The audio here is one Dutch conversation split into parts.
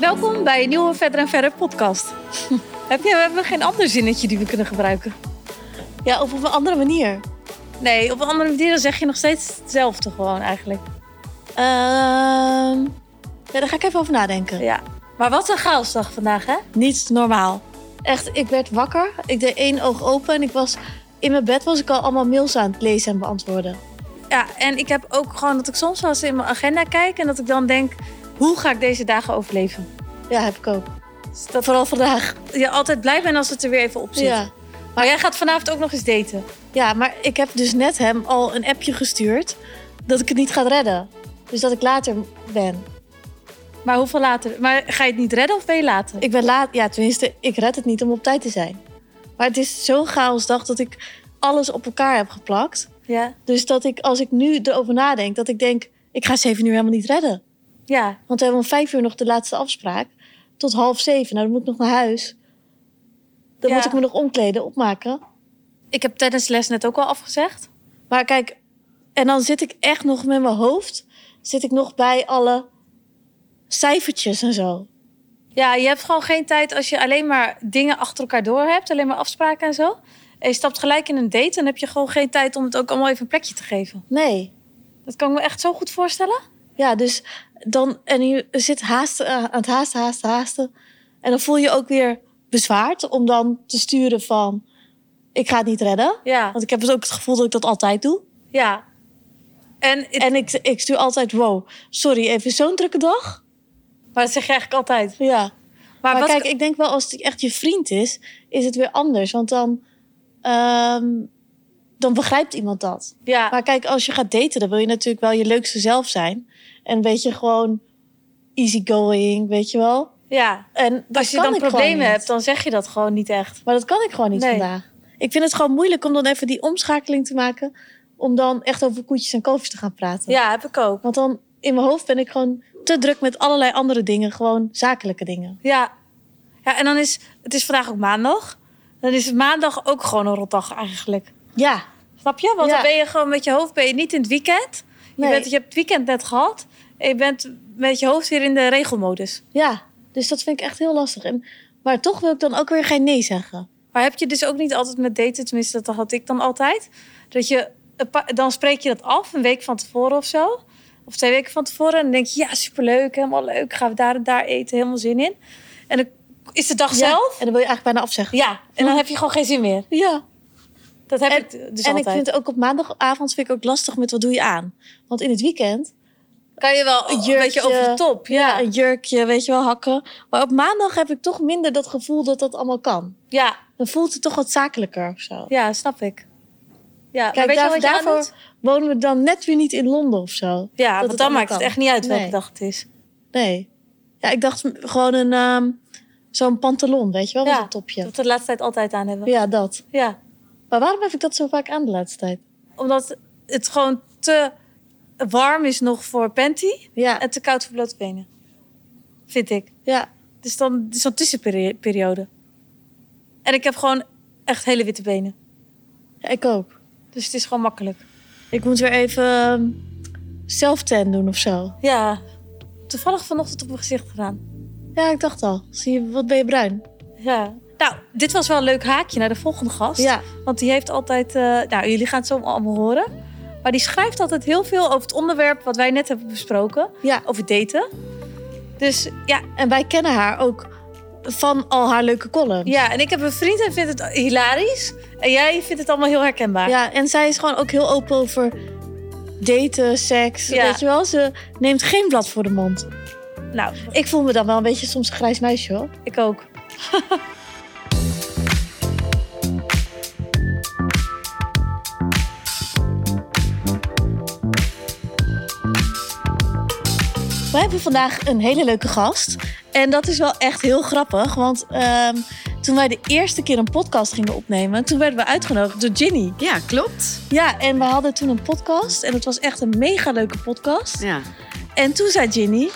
Welkom bij een nieuwe Verder en Verder podcast. Heb je, hebben we geen ander zinnetje die we kunnen gebruiken? Ja, of op een andere manier. Nee, op een andere manier dan zeg je nog steeds hetzelfde gewoon eigenlijk. Ehm ja, daar ga ik even over nadenken. Ja. Maar wat een chaosdag vandaag, hè? Niet normaal. Echt, ik werd wakker. Ik deed één oog open en ik was... In mijn bed was ik al allemaal mails aan het lezen en beantwoorden. Ja, en ik heb ook gewoon dat ik soms wel eens in mijn agenda kijk... en dat ik dan denk, hoe ga ik deze dagen overleven? Ja, heb ik ook. Dus dat Vooral vandaag. je altijd blij bent als het er weer even op zit. Ja. Maar jij gaat vanavond ook nog eens daten. ja, maar ik heb dus net hem al een appje gestuurd... dat ik het niet ga redden. Dus dat ik later ben. Maar hoeveel later? Maar ga je het niet redden of ben je later? Ik ben laat... Ja, tenminste, ik red het niet om op tijd te zijn. Maar het is zo'n chaosdag dat ik alles op elkaar heb geplakt. Ja. Dus dat ik, als ik nu erover nadenk, dat ik denk... ik ga zeven uur helemaal niet redden. Ja. Want we hebben om vijf uur nog de laatste afspraak. Tot half zeven. Nou, dan moet ik nog naar huis. Dan Ja. moet ik me nog omkleden, opmaken. Ik heb tennisles net ook al afgezegd. Maar kijk, en dan zit ik echt nog met mijn hoofd... zit ik nog bij alle cijfertjes en zo. Ja, je hebt gewoon geen tijd als je alleen maar dingen achter elkaar door hebt. Alleen maar afspraken en zo. En je stapt gelijk in een date. Dan heb je gewoon geen tijd om het ook allemaal even een plekje te geven. Nee. Dat kan ik me echt zo goed voorstellen. Ja, dus dan... En je zit haasten, aan het haasten, haasten, haasten. En dan voel je ook weer bezwaard om dan te sturen van... ik ga het niet redden. Ja. Want ik heb dus ook het gevoel dat ik dat altijd doe. Ja. En, het- En ik, ik stuur altijd, wow, sorry, even zo'n drukke dag. maar dat zeg je eigenlijk altijd. Ja. Maar, Maar, wat, kijk, ik denk wel als het echt je vriend is, is het weer anders. Want dan, ehm, dan begrijpt iemand dat. ja. Maar kijk, als je gaat daten, dan wil je natuurlijk wel je leukste zelf zijn. En een beetje gewoon easygoing, weet je wel. ja. En Als je dan problemen hebt, dan zeg je dat gewoon niet echt. Maar dat kan ik gewoon niet Nee. vandaag. Ik vind het gewoon moeilijk om dan even die omschakeling te maken. Om dan echt over koetjes en kalfjes te gaan praten. Ja, heb ik ook. Want dan in mijn hoofd ben ik gewoon te druk met allerlei andere dingen. Gewoon zakelijke dingen. Ja. Ja, en dan is het is vandaag ook maandag. Dan is maandag ook gewoon een rotdag eigenlijk. Ja, Snap je? Want Ja. dan ben je gewoon met je hoofd ben je niet in het weekend. Je, bent, je hebt het weekend net gehad. En je bent met je hoofd weer in de regelmodus. ja. Dus dat vind ik echt heel lastig. En, maar toch wil ik dan ook weer geen nee zeggen. Maar heb je dus ook niet altijd met daten, tenminste dat had ik dan altijd. Dat je, dan spreek je dat af een week van tevoren of zo. Of twee weken van tevoren. En dan denk je, ja superleuk, helemaal leuk. Gaan we daar en daar eten, helemaal zin in. En dan is de dag Ja, zelf. En dan wil je eigenlijk bijna afzeggen. Ja, en dan heb je gewoon geen zin meer. Ja. Dat heb En, ik dus en altijd. ik vind het ook op maandagavond vind ik ook lastig met wat doe je aan. Want in het weekend kan je wel een jurkje, beetje over de top. Ja, een jurkje, weet je wel, hakken. Maar op maandag heb ik toch minder dat gevoel dat dat allemaal kan. ja, Dan voelt het toch wat zakelijker of zo. ja snap ik. Ja, Kijk, weet je daar, wat je daarvoor aandoet? wonen we dan net weer niet in Londen of zo. Ja, dat want het dan maakt het echt niet uit welke Nee. dag het is. Nee. Ja, ik dacht gewoon een ehm, zo'n pantalon, weet je wel, met Ja, een topje. Dat we de laatste tijd altijd aan hebben. Ja, dat. Ja, Maar waarom heb ik dat zo vaak aan de laatste tijd? omdat het gewoon te warm is nog voor panty Ja, en te koud voor blote benen. Vind ik. ja. Dus dan het is zo'n tussenperiode. En ik heb gewoon echt hele witte benen. ja, ik ook. Dus het is gewoon makkelijk. Ik moet weer even ehm, self-tan doen of zo. Ja, toevallig vanochtend op mijn gezicht gedaan. Ja, ik dacht al. Zie je, wat ben je bruin? Ja. Nou, dit was wel een leuk haakje naar de volgende gast. Ja, Want die heeft altijd... eh, nou, jullie gaan het zo allemaal horen. Maar die schrijft altijd heel veel over het onderwerp wat wij net hebben besproken. ja. Over daten. Dus ja, En wij kennen haar ook van al haar leuke columns. ja, en ik heb een vriend en vind het hilarisch. En jij vindt het allemaal heel herkenbaar. Ja, en zij is gewoon ook heel open over daten, seks. Ja. Weet je wel, ze neemt geen blad voor de mond. Nou, Ik voel me dan wel een beetje soms een grijs meisje hoor. ik ook. We hebben vandaag een hele leuke gast. En dat is wel echt heel grappig. Want ehm, toen wij de eerste keer een podcast gingen opnemen... toen werden we uitgenodigd door Ginny. Ja, klopt. Ja, en we hadden toen een podcast. En het was echt een mega leuke podcast. Ja, En toen zei Ginny...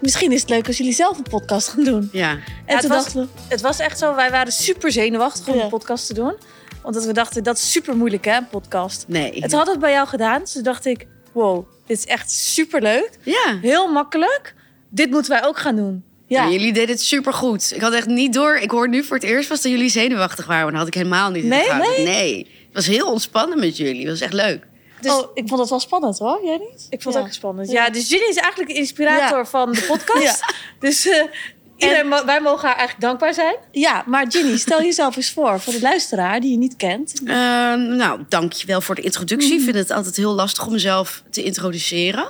misschien is het leuk als jullie zelf een podcast gaan doen. ja. En het toen was- dachten we... Het was echt zo, wij waren super zenuwachtig om Ja. een podcast te doen. Omdat we dachten, dat is super moeilijk hè, een podcast. Nee. En toen hadden we het bij jou gedaan. Dus toen dacht ik, wow, dit is echt super leuk. Ja, Heel makkelijk. Dit moeten wij ook gaan doen. Ja. Jullie deden het supergoed. Ik had echt niet door. Ik hoor nu voor het eerst was dat jullie zenuwachtig waren. Maar dat had ik helemaal niet in de Nee, gaten. Nee. Het was heel ontspannen met jullie. Het was echt leuk. Dus- oh, ik vond het wel spannend hoor. Jij niet? Ik vond Ja. het ook spannend. Ja. Ja, dus Ginny is eigenlijk de inspirator Ja. van de podcast. Ja. Dus eh, iedereen, wij mogen haar eigenlijk dankbaar zijn. Ja, maar Ginny, stel jezelf eens voor voor de luisteraar die je niet kent. Ehm, nou, dankjewel voor de introductie. Ik vind het altijd heel lastig om mezelf te introduceren.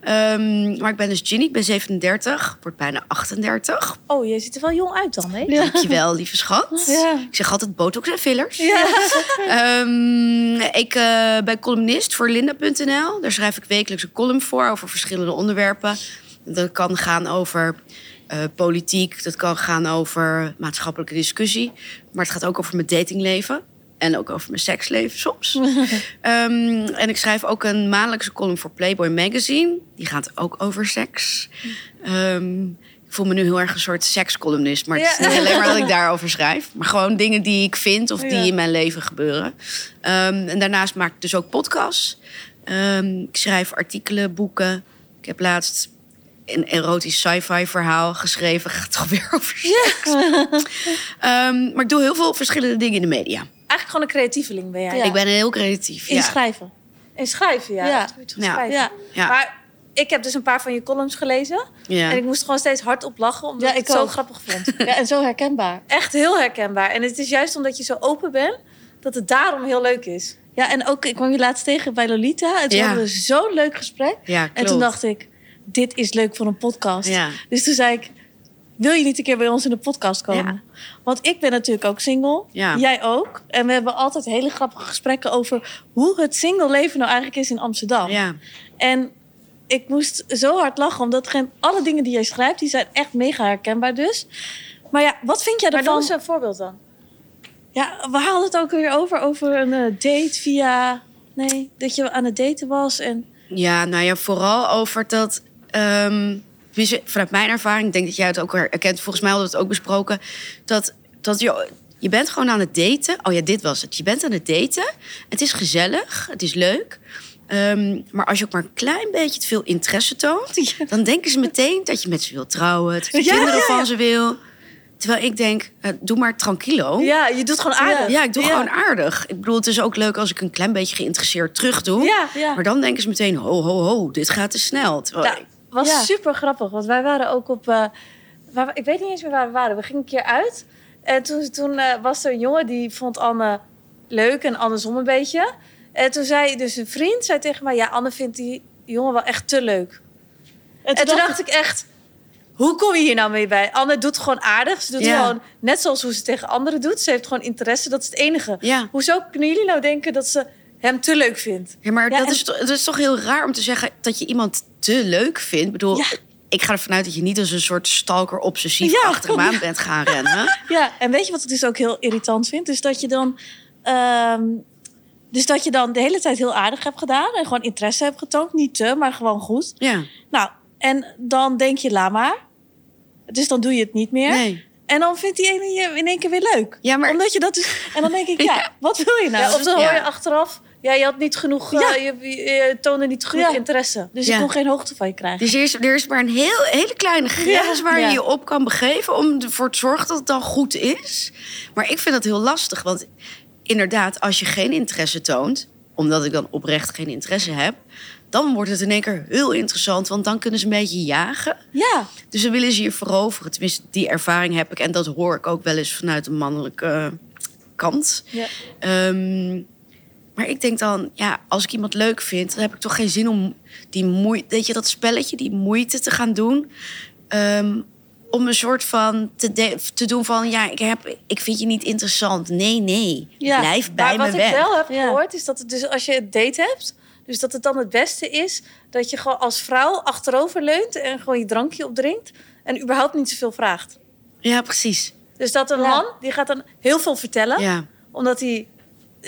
Ehm, maar ik ben dus Ginny, ik ben 37, word bijna 38. Oh, je ziet er wel jong uit dan, hè? Dankjewel, lieve schat. Ja. Ik zeg altijd botox en fillers. Ja. Ehm, ik eh, ben columnist voor linda.nl. Daar schrijf ik wekelijks een column voor over verschillende onderwerpen. Dat kan gaan over eh, politiek, dat kan gaan over maatschappelijke discussie. Maar het gaat ook over mijn datingleven. En ook over mijn seksleven soms. Ehm, en ik schrijf ook een maandelijkse column voor Playboy Magazine. Die gaat ook over seks. Ehm, ik voel me nu heel erg een soort sekscolumnist. Maar het is Ja. niet alleen maar dat ik daarover schrijf. Maar gewoon dingen die ik vind of die Ja. in mijn leven gebeuren. Ehm, en daarnaast maak ik dus ook podcasts. Ik schrijf artikelen, boeken. Ik heb laatst een erotisch sci-fi verhaal geschreven. Gaat toch weer over seks. Ehm, maar ik doe heel veel verschillende dingen in de media. Eigenlijk gewoon een creatieveling ben jij. Ja. Ik ben heel creatief. Ja. Inschrijven. En schrijven, ja. Ja. Ja. schrijven. Ja. Ja. Maar ik heb dus een paar van je columns gelezen. Ja. En ik moest gewoon steeds hardop lachen, omdat Ja, ik ik het zo ook. grappig vond. Ja, en zo herkenbaar. Echt heel herkenbaar. En het is juist omdat je zo open bent, dat het daarom heel leuk is. Ja, en ook, ik kwam je laatst tegen bij Lolita. En toen Ja. hadden we zo'n leuk gesprek. Ja, En toen dacht ik, dit is leuk voor een podcast. Ja. Dus toen zei ik, wil je niet een keer bij ons in de podcast komen? Want ik ben natuurlijk ook single. Ja. Jij ook. En we hebben altijd hele grappige gesprekken over hoe het single leven nou eigenlijk is in Amsterdam. Ja. En ik moest zo hard lachen, omdat geen, alle dingen die jij schrijft, die zijn echt mega herkenbaar dus. Maar ja, wat vind jij Maar ervan? noem eens een voorbeeld dan. Ja, we hadden het ook weer over, over een eh, date via... Nee, dat je aan het daten was en... Ja, nou ja, vooral over dat. Ehm, vanuit mijn ervaring, ik denk dat jij het ook herkent. Volgens mij hadden we het ook besproken. Dat, dat je, je bent gewoon aan het daten. Oh ja, dit was het. Je bent aan het daten. Het is gezellig. Het is leuk. Ehm, maar als je ook maar een klein beetje te veel interesse toont, dan denken ze meteen dat je met ze wil trouwen, dat je Ja, kinderen ja, van ze wil. Terwijl ik denk, eh, doe maar tranquilo. Ja, je doet gewoon aardig. Ja, ik doe gewoon aardig. Ik bedoel, het is ook leuk als ik een klein beetje geïnteresseerd terug doe. Ja, Ja. Maar dan denken ze meteen, ho, ho, ho, dit gaat te snel. Terwijl was Ja. super grappig, want wij waren ook op. eh, waar, ik weet niet eens meer waar we waren. We gingen een keer uit. En toen, toen eh, was er een jongen die vond Anne leuk en andersom een beetje. En toen zei dus een vriend zei tegen mij: Ja, Anne vindt die jongen wel echt te leuk. En toen dacht ik echt. Hoe kom je hier nou mee bij? Anne doet gewoon aardig. Ze doet Ja. gewoon net zoals hoe ze tegen anderen doet. Ze heeft gewoon interesse. Dat is het enige. Ja. Hoezo kunnen jullie nou denken dat ze hem te leuk vindt? ja, maar Ja, dat, en- is, het is toch heel raar om te zeggen dat je iemand te leuk vindt. Ik bedoel, Ja. ik ga ervan uit dat je niet als een soort stalker obsessief Ja, achter hem aan bent gaan rennen. Ja, en weet je wat ik dus ook heel irritant vind? Dus dat je dan... ehm, dus dat je dan de hele tijd heel aardig hebt gedaan... en gewoon interesse hebt getoond. Niet te, maar gewoon goed. Ja, Nou, en dan denk je, la maar. Dus dan doe je het niet meer. nee. En dan vindt die ene je in één keer weer leuk. Ja, maar Omdat je dat dus... En dan denk ik, ja, Ja. wat wil je nou? Ja, of dan Ja. hoor je achteraf... Ja, je had niet genoeg... eh, Ja. je, je, je toonde niet genoeg Ja. interesse. Dus ik kon geen hoogte van je krijgen. dus er is, er is maar een heel, hele kleine grens waar je je op kan begeven om ervoor te zorgen dat het dan goed is. Maar ik vind dat heel lastig, want inderdaad, als je geen interesse toont, omdat ik dan oprecht geen interesse heb, dan wordt het in één keer heel interessant, want dan kunnen ze een beetje jagen. Ja, Dus dan willen ze je veroveren. Tenminste, die ervaring heb ik. En dat hoor ik ook wel eens vanuit de mannelijke eh, kant. Ja. Ehm, maar ik denk dan, ja, als ik iemand leuk vind... dan heb ik toch geen zin om die moeite... Weet je, dat spelletje, die moeite te gaan doen... Ehm, om een soort van te, de- te doen van... ja, ik, heb, ik vind je niet interessant. Nee, nee. Ja, Blijf bij maar me wat ik weg. wel heb Ja. gehoord, is dat het dus als je het date hebt... dus dat het dan het beste is dat je gewoon als vrouw achterover leunt... en gewoon je drankje opdrinkt en überhaupt niet zoveel vraagt. Ja, precies. Dus dat een Ja. man, die gaat dan heel veel vertellen... Omdat hij...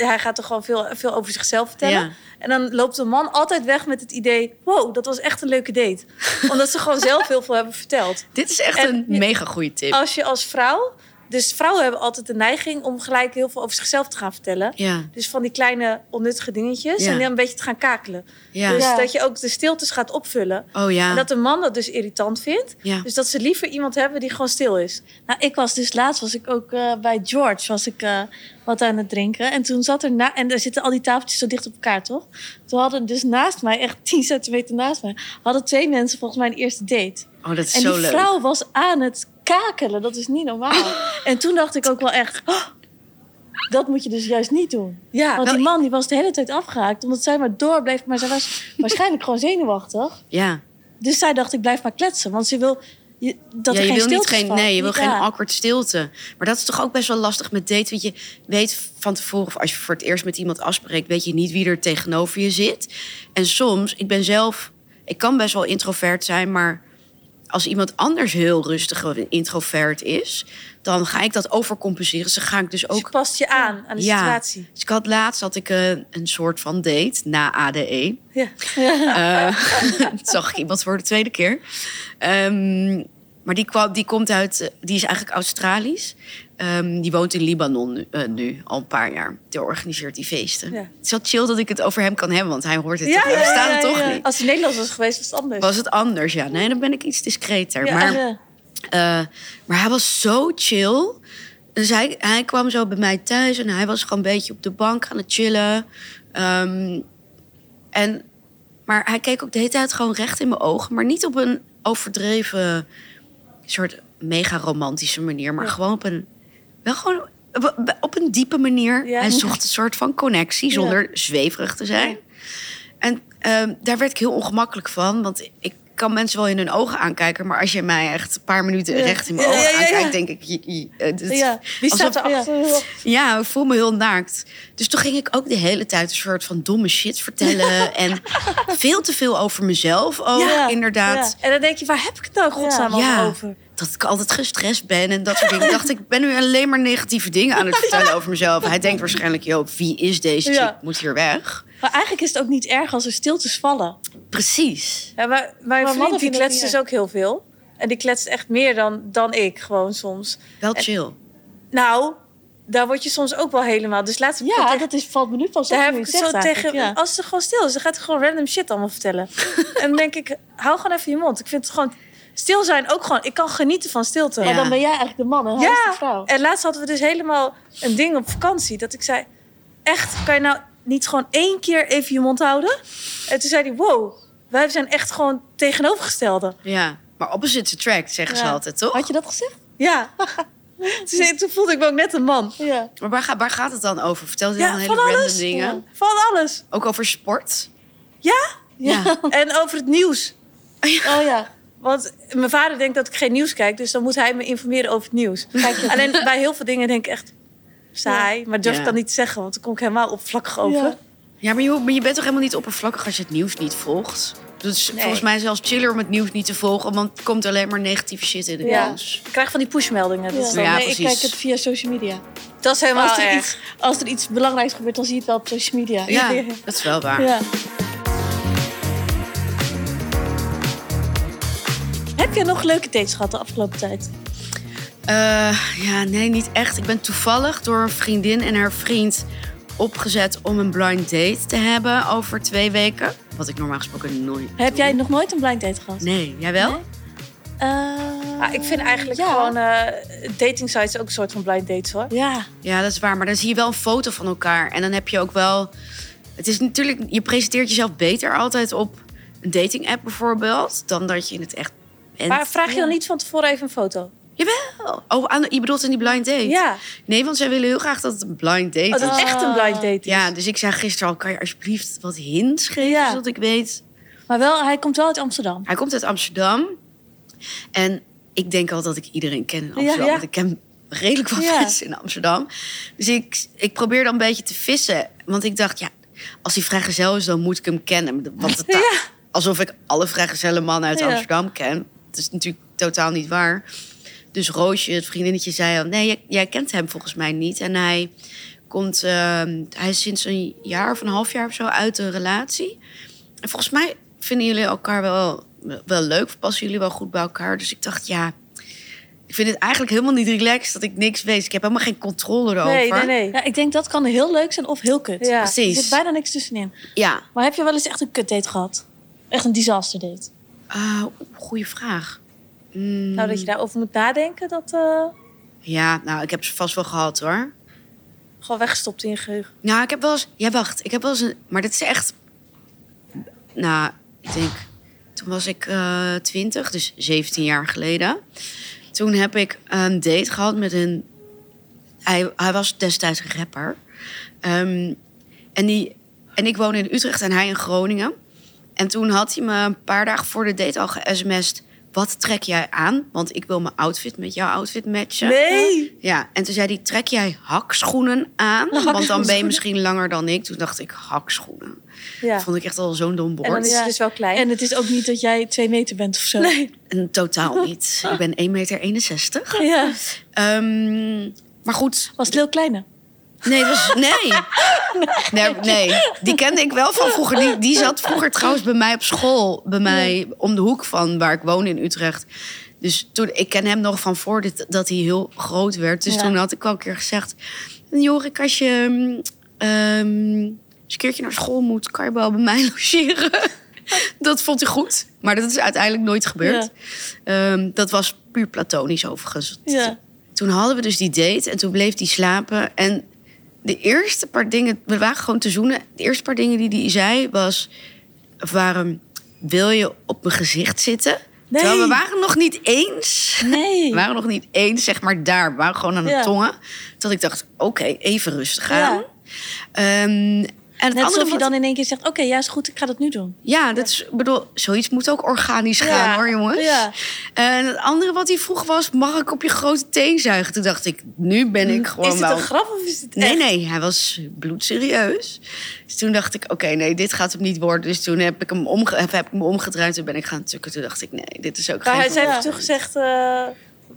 Hij gaat er gewoon veel, veel over zichzelf vertellen. Ja. En dan loopt de man altijd weg met het idee... wow, dat was echt een leuke date. Omdat ze gewoon zelf heel veel hebben verteld. Dit is echt En- een mega goede tip. Als je als vrouw Dus vrouwen hebben altijd de neiging om gelijk heel veel over zichzelf te gaan vertellen. Ja, Dus van die kleine onnuttige dingetjes. Ja. En dan een beetje te gaan kakelen. ja. Dus Ja. dat je ook de stiltes gaat opvullen. Oh ja. En dat de man dat dus irritant vindt. ja. Dus dat ze liever iemand hebben die gewoon stil is. Nou, ik was dus laatst was ik ook eh, bij George was ik eh, wat aan het drinken en toen zat er na en daar zitten al die tafeltjes zo dicht op elkaar, toch? Toen hadden dus naast mij, echt 10 centimeter naast mij, hadden twee mensen volgens mij een eerste date. Oh, dat is En zo die leuk. vrouw was aan het kakelen, dat is niet normaal. En toen dacht ik ook wel echt, "Oh, dat moet je dus juist niet doen. Ja, Want Nou, die man die was de hele tijd afgehaakt, omdat zij maar door bleef. Maar zij was waarschijnlijk gewoon zenuwachtig. Ja. Dus zij dacht, ik blijf maar kletsen. Want ze wil je, dat ja, er je geen wil niet stilte geen, valt. nee, je wil geen awkward stilte. Maar dat is toch ook best wel lastig met daten. Want je weet van tevoren, of als je voor het eerst met iemand afspreekt, weet je niet wie er tegenover je zit. En soms, ik ben zelf, ik kan best wel introvert zijn, maar als iemand anders heel rustig of introvert is, dan ga ik dat overcompenseren. Dus dan ga ik dus Dus ook. past je aan aan de Ja. situatie. Dus ik had laatst had ik een, een soort van date na ADE. Ja. Eh, toen zag ik iemand voor de tweede keer. Ehm, maar die, kwam, die komt uit, eh, die is eigenlijk Australisch. Ehm, die woont in Libanon nu, eh, nu, al een paar jaar. Die organiseert die feesten. Ja. Het is wel chill dat ik het over hem kan hebben, want hij hoort het. Ja, toch- ja, het toch niet. Als hij Nederlands was geweest, was het anders. Was het anders, ja. Nee, dan ben ik iets discreter. Maar, eh, maar hij was zo chill. Dus hij, hij kwam zo bij mij thuis en hij was gewoon een beetje op de bank aan het chillen. Ehm, en, maar hij keek ook de hele tijd gewoon recht in mijn ogen. Maar niet op een overdreven soort mega romantische manier. Maar Ja. gewoon op een, wel gewoon op, een diepe manier. Ja. Hij zocht een soort van connectie zonder zweverig te zijn. En ehm, daar werd ik heel ongemakkelijk van. Want ik kan mensen wel in hun ogen aankijken. Maar als je mij echt een paar minuten recht in mijn ogen aankijkt... denk ik... je- je- eh. Wie staat alsof- er achter? ja, ik voel me heel naakt. Dus toen ging ik ook de hele tijd een soort van domme shit vertellen. en veel te veel over mezelf ook, Ja, inderdaad. En dan denk je, waar heb ik het nou godsnaam over? Dat ik altijd gestrest ben en dat soort dingen. Ik dacht, ik ben nu alleen maar negatieve dingen aan het vertellen over mezelf. Hij denkt waarschijnlijk, joh, wie is deze chick? Ja. Moet hier weg. Maar eigenlijk is het ook niet erg als er stiltes vallen. Precies. Ja, maar mijn vriend die kletst dus ook heel veel. En die kletst echt meer dan, dan ik, gewoon soms. Wel chill. Nou, daar word je soms ook wel helemaal... Dus laatst Ja, tegen- dat is, valt me nu pas op. Daar heb ik zo zegt tegen... ja. Als ze gewoon stil is, dan gaat hij gewoon random shit allemaal vertellen. en dan denk ik, hou gewoon even je mond. Ik vind het gewoon... Stil zijn ook gewoon... Ik kan genieten van stilte. Ja. Maar dan ben jij eigenlijk de man en hij is de vrouw. En laatst hadden we dus helemaal een ding op vakantie. Dat ik zei, echt, kan je nou niet gewoon één keer even je mond houden? En toen zei hij, wow, wij zijn echt gewoon tegenovergestelde. Ja. Maar opposites attract, zeggen ze Ja. altijd, toch? Had je dat gezegd? Ja. toen, toen voelde ik me ook net een man. Ja. Maar waar, waar gaat het dan over? Vertel je Ja, dan hele van random alles. dingen? Ja. Van alles. Ook over sport? Ja? Ja. En over het nieuws. Oh ja. Want mijn vader denkt dat ik geen nieuws kijk. Dus dan moet hij me informeren over het nieuws. Alleen bij heel veel dingen denk ik echt saai. Maar durf Ja. ik dan niet te zeggen. Want dan kom ik helemaal oppervlakkig over. Ja. Ja, maar je, maar je bent toch helemaal niet oppervlakkig als je het nieuws niet volgt? Dus Nee. volgens mij zelfs chiller om het nieuws niet te volgen, want er komt alleen maar negatieve shit in de Ja. nieuws. Ik krijg van die pushmeldingen. Is Ja. dan- Ja, nee, ik precies. kijk het via social media. dat is helemaal Als er, erg. iets, als er iets belangrijks gebeurt, dan zie je het wel op social media. Ja, dat is wel waar. Heb je nog leuke dates gehad de afgelopen tijd? Eh, ja, nee, niet echt. Ik ben toevallig door een vriendin en haar vriend opgezet om een blind date te hebben over twee weken. Wat ik normaal gesproken nooit. Heb doe. jij nog nooit een blind date gehad? Nee, jij wel? Nee? Eh, Ah, ik vind eigenlijk ja. gewoon eh dating sites ook een soort van blind dates hoor. Ja, Ja, dat is waar. Maar dan zie je wel een foto van elkaar. En dan heb je ook wel. Het is natuurlijk. Je presenteert jezelf beter altijd op een dating app bijvoorbeeld. Dan dat je in het echt bent. Maar vraag je Ja. dan niet van tevoren even een foto? Jawel. Oh, aan, je bedoelt in die blind date? Ja, Nee, want zij willen heel graag dat het een blind date oh, is. dat het echt een blind date is. Ja, dus ik zei gisteren al, kan je alsjeblieft wat hints geven, Ja. zodat ik weet. maar wel, hij komt wel uit Amsterdam. Hij komt uit Amsterdam. En ik denk al dat ik iedereen ken in Amsterdam. ja. Want ik ken redelijk wat mensen in Amsterdam. Dus ik, ik probeer dan een beetje te vissen. Want ik dacht, ja, als hij vrijgezel is, dan moet ik hem kennen. Want het, Ja. Alsof ik alle vrijgezelle mannen uit. Amsterdam ken. Dat is natuurlijk totaal niet waar. Dus Roosje, het vriendinnetje, zei al... nee, jij, jij kent hem volgens mij niet. En hij komt... ehm, hij is sinds een jaar of een half jaar of zo uit de relatie. En volgens mij vinden jullie elkaar wel, wel leuk. Passen jullie wel goed bij elkaar. Dus ik dacht, ja... Ik vind het eigenlijk helemaal niet relaxed dat ik niks weet. Ik heb helemaal geen controle erover. Nee, nee, nee. Ja, ik denk dat kan heel leuk zijn of heel kut. Ja. Er Precies. zit bijna niks tussenin. Ja, Maar heb je wel eens echt een kutdate gehad? Echt een disaster date? Ah, goede vraag. Mm, Nou, dat je daarover moet nadenken, dat eh, Ja, nou, ik heb ze vast wel gehad hoor. gewoon weggestopt in je geheugen. Nou, ik heb wel eens... Ja, wacht. Ik heb wel eens een... Maar dit is echt... Nou, ik denk... Toen was ik eh 20, dus 17 jaar geleden. Toen heb ik een date gehad met een... Hij, hij was destijds een rapper. Ehm, en, die, en ik woon in Utrecht en hij in Groningen. En toen had hij me een paar dagen voor de date al ge-sms'd... Wat trek jij aan? Want ik wil mijn outfit met jouw outfit matchen. Nee! Ja, en toen zei hij, trek jij hakschoenen aan? Want dan ben je misschien langer dan ik. Toen dacht ik, hakschoenen. Ja. Dat vond ik echt al zo'n dom En dan is het dus wel klein. En het is ook niet dat jij twee meter bent of zo. nee. En totaal niet. Ik ben 1,61 meter. Ja. Ehm, maar goed, Was het heel kleine? Nee, dat was, nee. nee. Nee, die kende ik wel van vroeger. Die, die zat vroeger trouwens bij mij op school. Bij mij om de hoek van waar ik woon in Utrecht. Dus toen, ik ken hem nog van voor dit, dat hij heel groot werd. Dus Ja. toen had ik al een keer gezegd... Jorik, als je ehm, je een keertje naar school moet... kan je wel bij mij logeren. dat vond hij goed. Maar dat is uiteindelijk nooit gebeurd. Ehm, dat was puur platonisch overigens. Ja. Toen hadden we dus die date en toen bleef hij slapen. En de eerste paar dingen, we waren gewoon te zoenen. De eerste paar dingen die hij zei was, waren, wil je op mijn gezicht zitten? Nee. Terwijl we waren nog niet eens. Nee. We waren nog niet eens, zeg maar daar. We waren gewoon aan het Ja. tongen. Dat ik dacht, oké, even rustig Ja. aan. En het Net alsof je wat- dan in één keer zegt... oké, ja, is goed, ik ga dat nu doen. Ja, dat is, bedoel, zoiets moet ook organisch gaan hoor, jongens. Ja. En het andere wat hij vroeg was, mag ik op je grote teen zuigen? Toen dacht ik, nu ben ik gewoon Is het wel... een grap of is het Nee, echt? nee, hij was bloedserieus. Dus toen dacht ik, oké, nee, dit gaat hem niet worden. Dus toen heb ik hem, omge heb, ik me omgedraaid en ben ik gaan tukken. Toen dacht ik, nee, dit is ook Maar geen... hij heeft toen gezegd... eh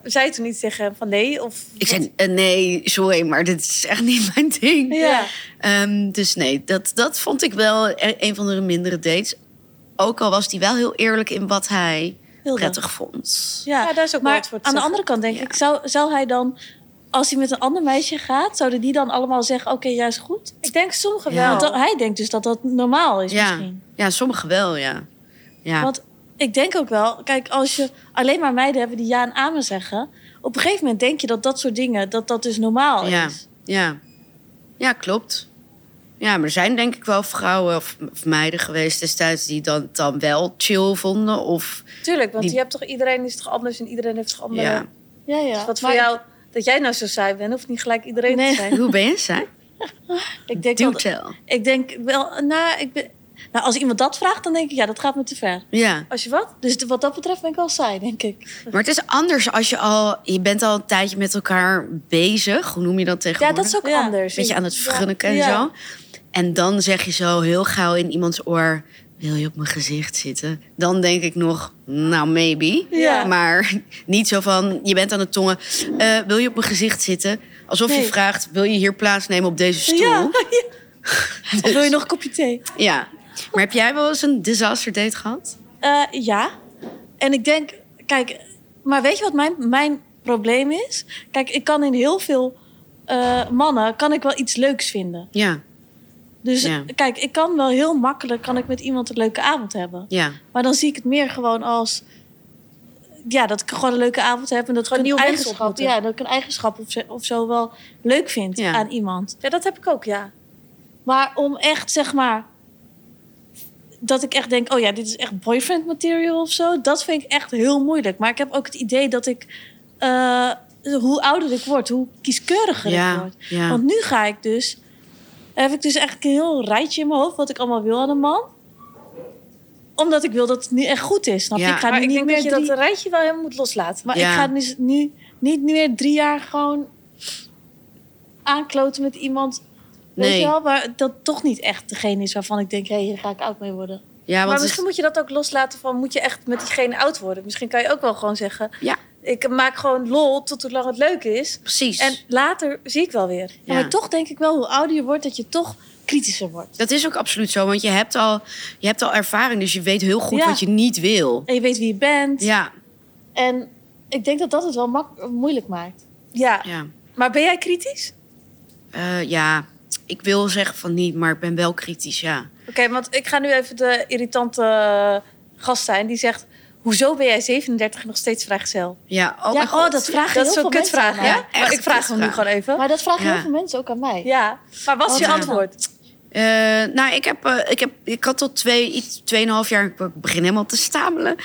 zei je toen niet tegen hem van nee? Of Ik zei, eh, nee, sorry, maar dit is echt niet mijn ding. Ja. Ehm, dus nee, dat, dat vond ik wel een van de mindere dates. Ook al was hij wel heel eerlijk in wat hij Wilde. prettig vond. Ja, Ja, daar is ook maar wat voor te aan de zeggen. andere kant denk Ja. ik... Zou, zou hij dan... Als hij met een ander meisje gaat... zouden die dan allemaal zeggen... oké, ja, is goed? Ik denk sommigen Ja. wel. Want hij denkt dus dat dat normaal is Ja, misschien. ja sommigen wel, ja. ja. Want ik denk ook wel... Kijk, als je alleen maar meiden hebben die ja en amen zeggen... op een gegeven moment denk je dat dat soort dingen... dat dat dus normaal Ja, is. ja. ja, klopt. Ja, maar er zijn denk ik wel vrouwen of, of meiden geweest destijds die dan, dan wel chill vonden. Of Tuurlijk, want Die- je hebt toch, iedereen is toch anders en iedereen heeft toch andere... ja. Ja, ja. Dus wat voor Maar jou, dat jij nou zo saai bent, hoeft niet gelijk iedereen Nee. te zijn. Hoe ben je, zij? Ik denk, Do wel, tell. ik denk wel... Nou, ik ben, nou, als iemand dat vraagt, dan denk ik... ja, dat gaat me te ver. Ja, Als je wat? Dus wat dat betreft ben ik wel saai, denk ik. maar het is anders als je al... Je bent al een tijdje met elkaar bezig. Hoe noem je dat Ja, tegenwoordig? dat is ook Ja. anders. Een beetje aan het Ja. vergunniken en Ja. zo. En dan zeg je zo heel gauw in iemands oor... Wil je op mijn gezicht zitten? Dan denk ik nog, nou, maybe. Ja. Maar niet zo van, je bent aan het tongen. eh, wil je op mijn gezicht zitten? Alsof je vraagt, wil je hier plaatsnemen op deze stoel? Ja. Dus- Of wil je nog een kopje thee? Ja. Maar heb jij wel eens een disaster date gehad? Eh, ja. En ik denk, kijk, maar weet je wat mijn, mijn probleem is? Kijk, ik kan in heel veel eh, mannen kan ik wel iets leuks vinden. Ja, Dus Ja. kijk, ik kan wel heel makkelijk kan ik met iemand een leuke avond hebben. ja, Maar dan zie ik het meer gewoon als ja, dat ik gewoon een leuke avond heb en dat Gewoon ik een nieuwe eigenschap, ja, dat ik een eigenschap of zo, of zo wel leuk vind Ja. aan iemand. Ja, dat heb ik ook, ja. Maar om echt, zeg maar, dat ik echt denk, oh ja, dit is echt boyfriend material of zo, dat vind ik echt heel moeilijk. Maar ik heb ook het idee dat ik, eh, hoe ouder ik word, hoe kieskeuriger ik word. ja. Want nu ga ik dus, heb ik dus eigenlijk een heel rijtje in mijn hoofd wat ik allemaal wil aan een man. Omdat ik wil dat het nu echt goed is. Snap je? Ja. Ik ga Maar nu ik niet denk meer dat dat rijtje wel helemaal moet loslaten. Maar Ja. ik ga dus nu niet meer drie jaar gewoon aankloten met iemand. Weet Nee. je wel, waar dat toch niet echt degene is waarvan ik denk, hé, hier ga ik oud mee worden. ja want maar het- misschien moet je dat ook loslaten van... moet je echt met diegene oud worden? Misschien kan je ook wel gewoon zeggen... Ja, ik maak gewoon lol tot hoe lang het leuk is. precies. En later zie ik wel weer. Ja. Maar toch denk ik wel, hoe ouder je wordt, dat je toch kritischer wordt. Dat is ook absoluut zo, want je hebt al, je hebt al ervaring, dus je weet heel goed Ja. wat je niet wil. En je weet wie je bent. Ja, En Ik denk dat dat het wel mak- moeilijk maakt. Ja. Ja. Maar ben jij kritisch? Eh, ja, ik wil zeggen van niet, maar ik ben wel kritisch, ja. Oké, want ik ga nu even de irritante gast zijn. Die zegt, hoezo ben jij 37 en nog steeds vrijgezel? Ja, oh, ja, oh, dat vragen Dat is heel zo'n veel mensen kutvraag, aan ja? maar ik vraag hem nu gewoon even. Maar dat vragen Ja. heel veel mensen ook aan mij. Ja, maar wat is je antwoord? Eh, nou, ik, heb, eh, ik, heb, ik had tot twee, iets, tweeënhalf jaar... Ik begin helemaal te stamelen.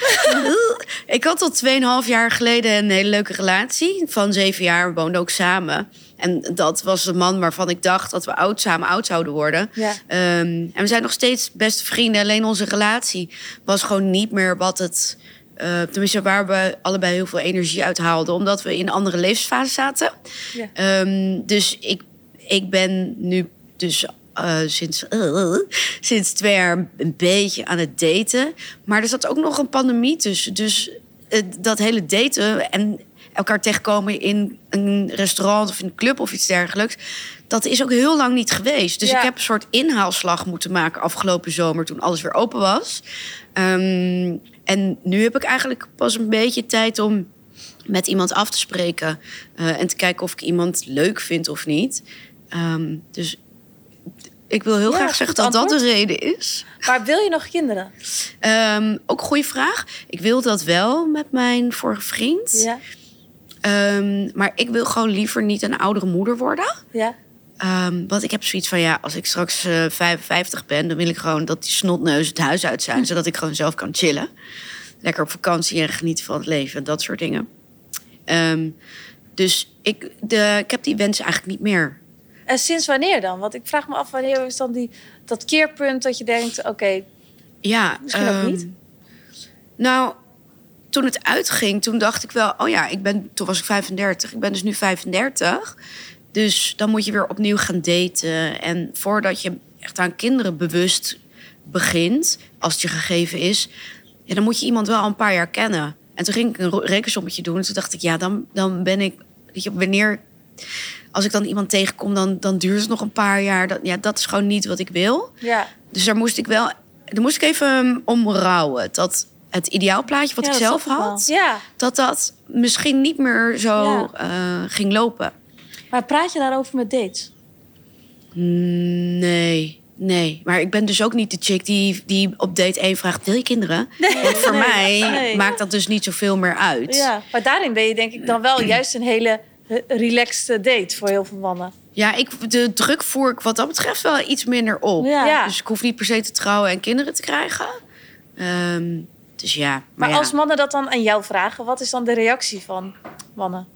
ik had tot tweeënhalf jaar geleden een hele leuke relatie. Van zeven jaar, we woonden ook samen. En dat was de man waarvan ik dacht dat we oud, samen oud zouden worden. Ja. Ehm, en we zijn nog steeds beste vrienden. Alleen onze relatie was gewoon niet meer wat het... eh, tenminste, waar we allebei heel veel energie uit haalden. Omdat we in een andere levensfase zaten. Ja. Ehm, dus ik, ik ben nu dus eh, sinds, eh, sinds twee jaar een beetje aan het daten. Maar er zat ook nog een pandemie tussen. Dus dat hele daten en elkaar tegenkomen in een restaurant of in een club of iets dergelijks. Dat is ook heel lang niet geweest. Dus Ja. ik heb een soort inhaalslag moeten maken afgelopen zomer toen alles weer open was. Ehm, en nu heb ik eigenlijk pas een beetje tijd om met iemand af te spreken. eh, en te kijken of ik iemand leuk vind of niet. Ehm, dus ik wil heel Ja, graag zeggen dat dat de reden is. Maar wil je nog kinderen? Ehm, ook een goede vraag. Ik wil dat wel met mijn vorige vriend. Ja. Ehm, maar ik wil gewoon liever niet een oudere moeder worden. Ja. Ehm, want ik heb zoiets van, ja, als ik straks eh 55 ben... dan wil ik gewoon dat die snotneus het huis uit zijn... zodat ik gewoon zelf kan chillen. Lekker op vakantie en genieten van het leven. Dat soort dingen. Ehm, dus ik, de, ik heb die wens eigenlijk niet meer. En sinds wanneer dan? Want ik vraag me af, wanneer is dan die, dat keerpunt dat je denkt... oké, Ja, Misschien ook niet. Nou, toen het uitging, toen dacht ik wel... oh ja, ik ben, toen was ik 35. Ik ben dus nu 35. Dus dan moet je weer opnieuw gaan daten. En voordat je echt aan kinderen bewust begint... als het je gegeven is... Ja, dan moet je iemand wel al een paar jaar kennen. En toen ging ik een rekensommetje doen. En toen dacht ik, ja, dan, dan ben ik... Weet je, wanneer... Als ik dan iemand tegenkom, dan, dan duurt het nog een paar jaar. Dat, ja, dat is gewoon niet wat ik wil. ja. Dus daar moest ik wel, daar moest ik even om rouwen. Dat het ideaalplaatje wat Ja, ik zelf had, Ja. dat dat misschien niet meer zo Ja. eh, ging lopen. Maar praat je daarover met dates? Nee, nee. Maar ik ben dus ook niet de chick die, die op date 1 vraagt: wil je kinderen? Want voor Nee, mij nee. maakt dat dus niet zoveel meer uit. Ja. Maar daarin ben je denk ik dan wel juist een hele eh, relaxed date voor heel veel mannen. Ja, ik, de druk voer ik wat dat betreft wel iets minder op. Ja. Ja. Dus ik hoef niet per se te trouwen en kinderen te krijgen. Ehm, dus ja. Maar, Maar ja. als mannen dat dan aan jou vragen, wat is dan de reactie van mannen?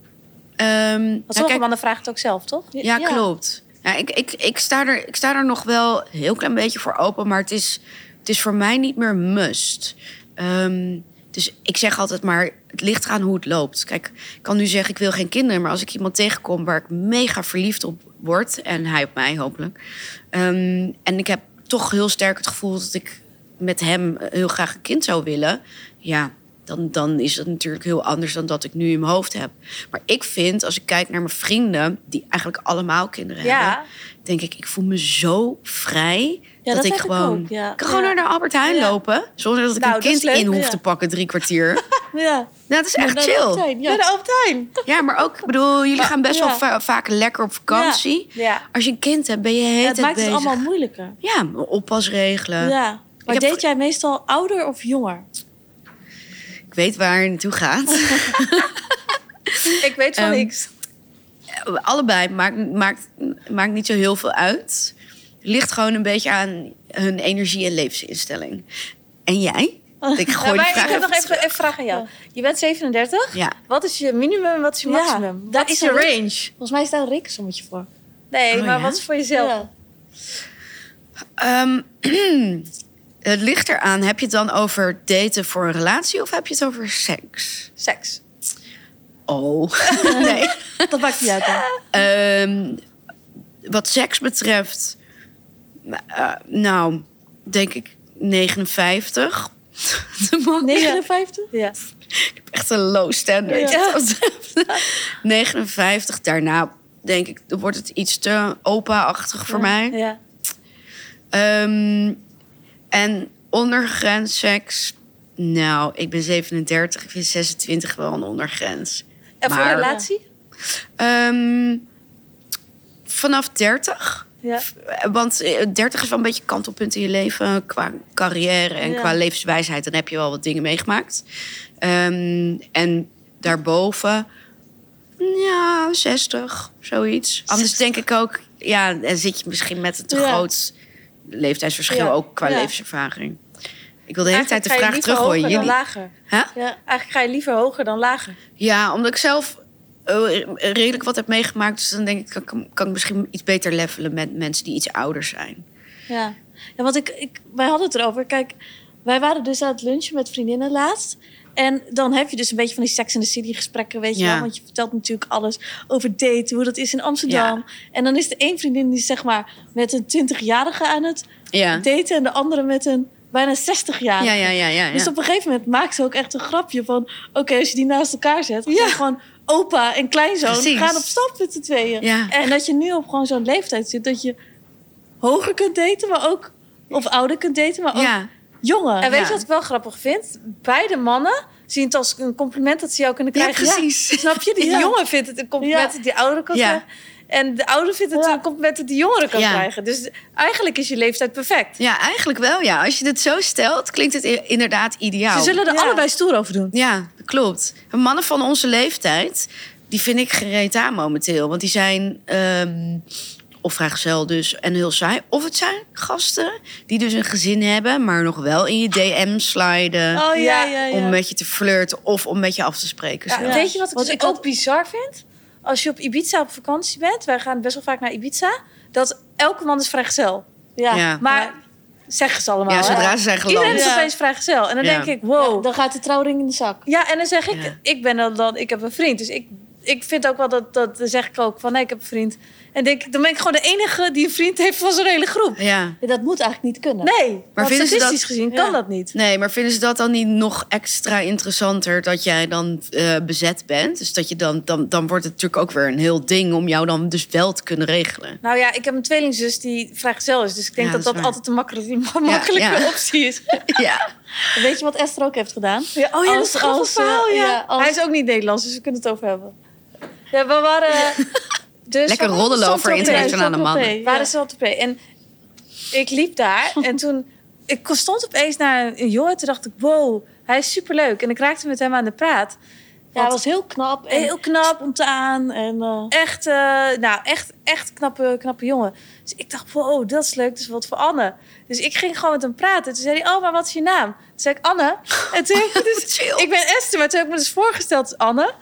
Ehm, Want nou, sommige kijk, mannen vragen het ook zelf, toch? Ja, klopt. Ja, ik, ik, ik, sta er, ik sta er nog wel een heel klein beetje voor open, maar het is, het is voor mij niet meer must. Ehm, dus ik zeg altijd maar, het ligt eraan hoe het loopt. Kijk, ik kan nu zeggen, ik wil geen kinderen, maar als ik iemand tegenkom waar ik mega verliefd op word, en hij op mij hopelijk, ehm, en ik heb toch heel sterk het gevoel dat ik met hem heel graag een kind zou willen, ja, dan, dan is dat natuurlijk heel anders dan dat ik nu in mijn hoofd heb. Maar ik vind, als ik kijk naar mijn vrienden, die eigenlijk allemaal kinderen hebben, denk ik, ik voel me zo vrij. Ja, dat, dat ik gewoon. ook, ja. kan gewoon Ja. naar de Albert Heijn Ja. lopen. Zonder dat ik Nou, een kind leuk, in hoef ja. te pakken drie kwartier. Ja. nou, dat is echt chill. Ja, Ja. de Albertijn. Ja, maar ook, ik bedoel, jullie gaan best ja. wel va- vaak lekker op vakantie. Ja. Als je een kind hebt, ben je heel het maakt het allemaal moeilijker. Ja, oppas regelen. Ja. Maar heb- date jij meestal ouder of jonger? Ik weet waar het naartoe gaat. Ik weet van Ehm, niks. Allebei maakt, maakt, maakt niet zo heel veel uit. Ligt gewoon een beetje aan hun energie en levensinstelling. En jij? Ik Ja, gooi maar die vraag ik heb nog even even een vraag aan jou. Je bent 37. Ja. Wat is je minimum en wat is je Ja, maximum? dat wat is je een- range? Volgens mij is daar een rekensommetje voor. Nee, Oh, maar ja? wat is voor jezelf? Ja. Het ligt eraan. Heb je het dan over daten voor een relatie of heb je het over seks? Seks. Oh, nee. Dat maakt niet uit. dan. Ehm, wat seks betreft, eh, nou, denk ik 59. De man- 59? Ja. Echt een low standard. Ja. wat dat betreft. 59, daarna denk ik, wordt het iets te opa-achtig voor mij. Ja. Ehm, en ondergrens seks, Nou, ik ben 37, ik vind 26 wel een ondergrens. En voor Maar- een relatie? Ehm, vanaf 30. Ja. Want eh, 30 is wel een beetje kantelpunt in je leven qua carrière en Ja. qua levenswijsheid. Dan heb je wel wat dingen meegemaakt. Ehm, en daarboven, ja, 60, zoiets. Anders denk ik ook, ja, dan zit je misschien met een te Ja. groot leeftijdsverschil Ja. ook qua Ja. levenservaring. Ik wil de hele tijd de vraag teruggooien. Jullie... lager. Huh? Ja. Eigenlijk ga je liever hoger dan lager. Ja, omdat ik zelf eh, redelijk wat heb meegemaakt. Dus dan denk ik, kan, kan ik misschien iets beter levelen met mensen die iets ouder zijn. Ja, ja want ik, ik, wij hadden het erover. Kijk, wij waren dus aan het lunchen met vriendinnen laatst. En dan heb je dus een beetje van die Sex in the City gesprekken, weet je Ja. wel. Want je vertelt natuurlijk alles over daten, hoe dat is in Amsterdam. En dan is er één vriendin die zeg maar met een 20-jarige aan het Ja, daten... en de andere met een bijna 60-jarige. ja, ja, ja. ja, ja. Dus op een gegeven moment maakt ze ook echt een grapje van... oké, als je die naast elkaar zet, dan zijn gewoon opa en kleinzoon... Precies. gaan op stap met z'n tweeën. Ja. En dat je nu op gewoon zo'n leeftijd zit... dat je hoger kunt daten, maar ook... of ouder kunt daten, maar ook ja. jonger. En weet Ja. je wat ik wel grappig vind? Beide mannen zien het als een compliment dat ze jou kunnen Ja, krijgen. precies. Snap je? Die Ja. jongen vindt het een compliment Ja. dat die oudere kan Ja. krijgen. En de ouder vindt het Ja. een compliment dat die jongere kan Ja. krijgen. Dus eigenlijk is je leeftijd perfect. Ja, eigenlijk wel, ja. Als je het zo stelt, klinkt het inderdaad ideaal. Ze zullen er Ja. allebei stoer over doen. Ja, dat klopt. Mannen van onze leeftijd, die vind ik gereed aan momenteel. Want die zijn ehm, of vrijgezel dus en heel saai. Of het zijn gasten die dus een gezin hebben... maar nog wel in je DM sliden... Oh ja, Ja, ja, ja. om met je te flirten of om met je af te spreken. Weet je wat ik dus ik had- ook bizar vind? Als je op Ibiza op vakantie bent, wij gaan best wel vaak naar Ibiza, dat elke man is vrijgezel. Ja. Ja. Maar zeggen ze allemaal. Ja, zodra ze zijn Iedereen geland. is Ja. opeens vrijgezel. En dan Ja. denk ik, wow. Ja, dan gaat de trouwring in de zak. Ja, en dan zeg ik, Ja. ik ben dan, dan, ik heb een vriend. Dus ik, ik vind ook wel dat, dat, dan zeg ik ook van, nee, ik heb een vriend. En denk, ik, dan ben ik gewoon de enige die een vriend heeft van zo'n hele groep. Ja. Ja, dat moet eigenlijk niet kunnen. Nee, maar vinden ze statistisch dat- gezien Ja. kan dat niet. Nee, maar vinden ze dat dan niet nog extra interessanter dat jij dan eh, bezet bent? Dus dat je dan, dan, dan wordt het natuurlijk ook weer een heel ding om jou dan dus wel te kunnen regelen. Nou ja, ik heb een tweelingzus die vrijgezel is. Dus ik denk Ja, dat dat dat, altijd een makkelijke, makkelijke ja. optie is. ja. Weet je wat Esther ook heeft gedaan? Ja, oh ja, dat Als- is een verhaal, ja. ja, als- Hij is ook niet Nederlands, dus we kunnen het over hebben. Ja, we waren... Dus Lekker we- roddelen over Saint-Tropez. internationale mannen. We waren Saint-Tropez. En ik liep daar en toen... Ik stond opeens naar een jongen. Toen dacht ik, wow, hij is superleuk. En ik raakte met hem aan de praat. Ja, hij was heel knap. En Heel knap. Spontaan. En, eh, Echt, eh, nou, echt, echt knappe, knappe jongen. Dus ik dacht, wow, dat is leuk. Dat is wat voor Anne. Dus ik ging gewoon met hem praten. Toen zei hij, oh, maar wat is je naam? Toen zei ik, Anne. En toen, dus, Chill. ik ben Esther, maar toen heb ik me dus voorgesteld als Anne.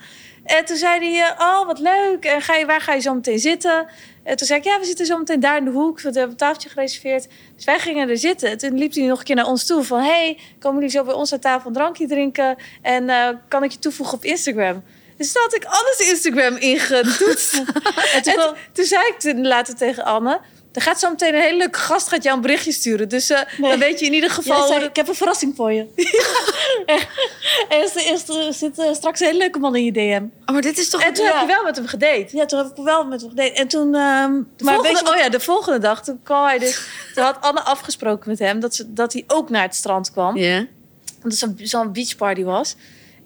En toen zei hij, eh, oh, wat leuk. En ga je, waar ga je zo meteen zitten? En toen zei ik, ja, we zitten zo meteen daar in de hoek. Want we hebben een tafeltje gereserveerd. Dus wij gingen er zitten. En toen liep hij nog een keer naar ons toe. Van, hey, komen jullie zo bij ons aan tafel een drankje drinken? En eh, kan ik je toevoegen op Instagram? Dus toen had ik Anne's Instagram ingetoetst. en toen, toen zei ik toen later tegen Anne... Er gaat zo meteen een hele leuke gast gaat jou een berichtje sturen. Dus eh, Nee. dan weet je in ieder geval... zei, ik heb een verrassing voor je. en er, er zit eh, straks een hele leuke man in je DM. Oh, maar dit is toch... En toen Ja. heb je wel met hem gedate. Ja, toen heb ik wel met hem gedate. En toen... ehm, De maar volgende, weet je oh ja, de volgende dag, toen kwam hij dus... Toen had Anne afgesproken met hem dat, ze, dat hij ook naar het strand kwam. Ja. Omdat het zo'n beachparty was.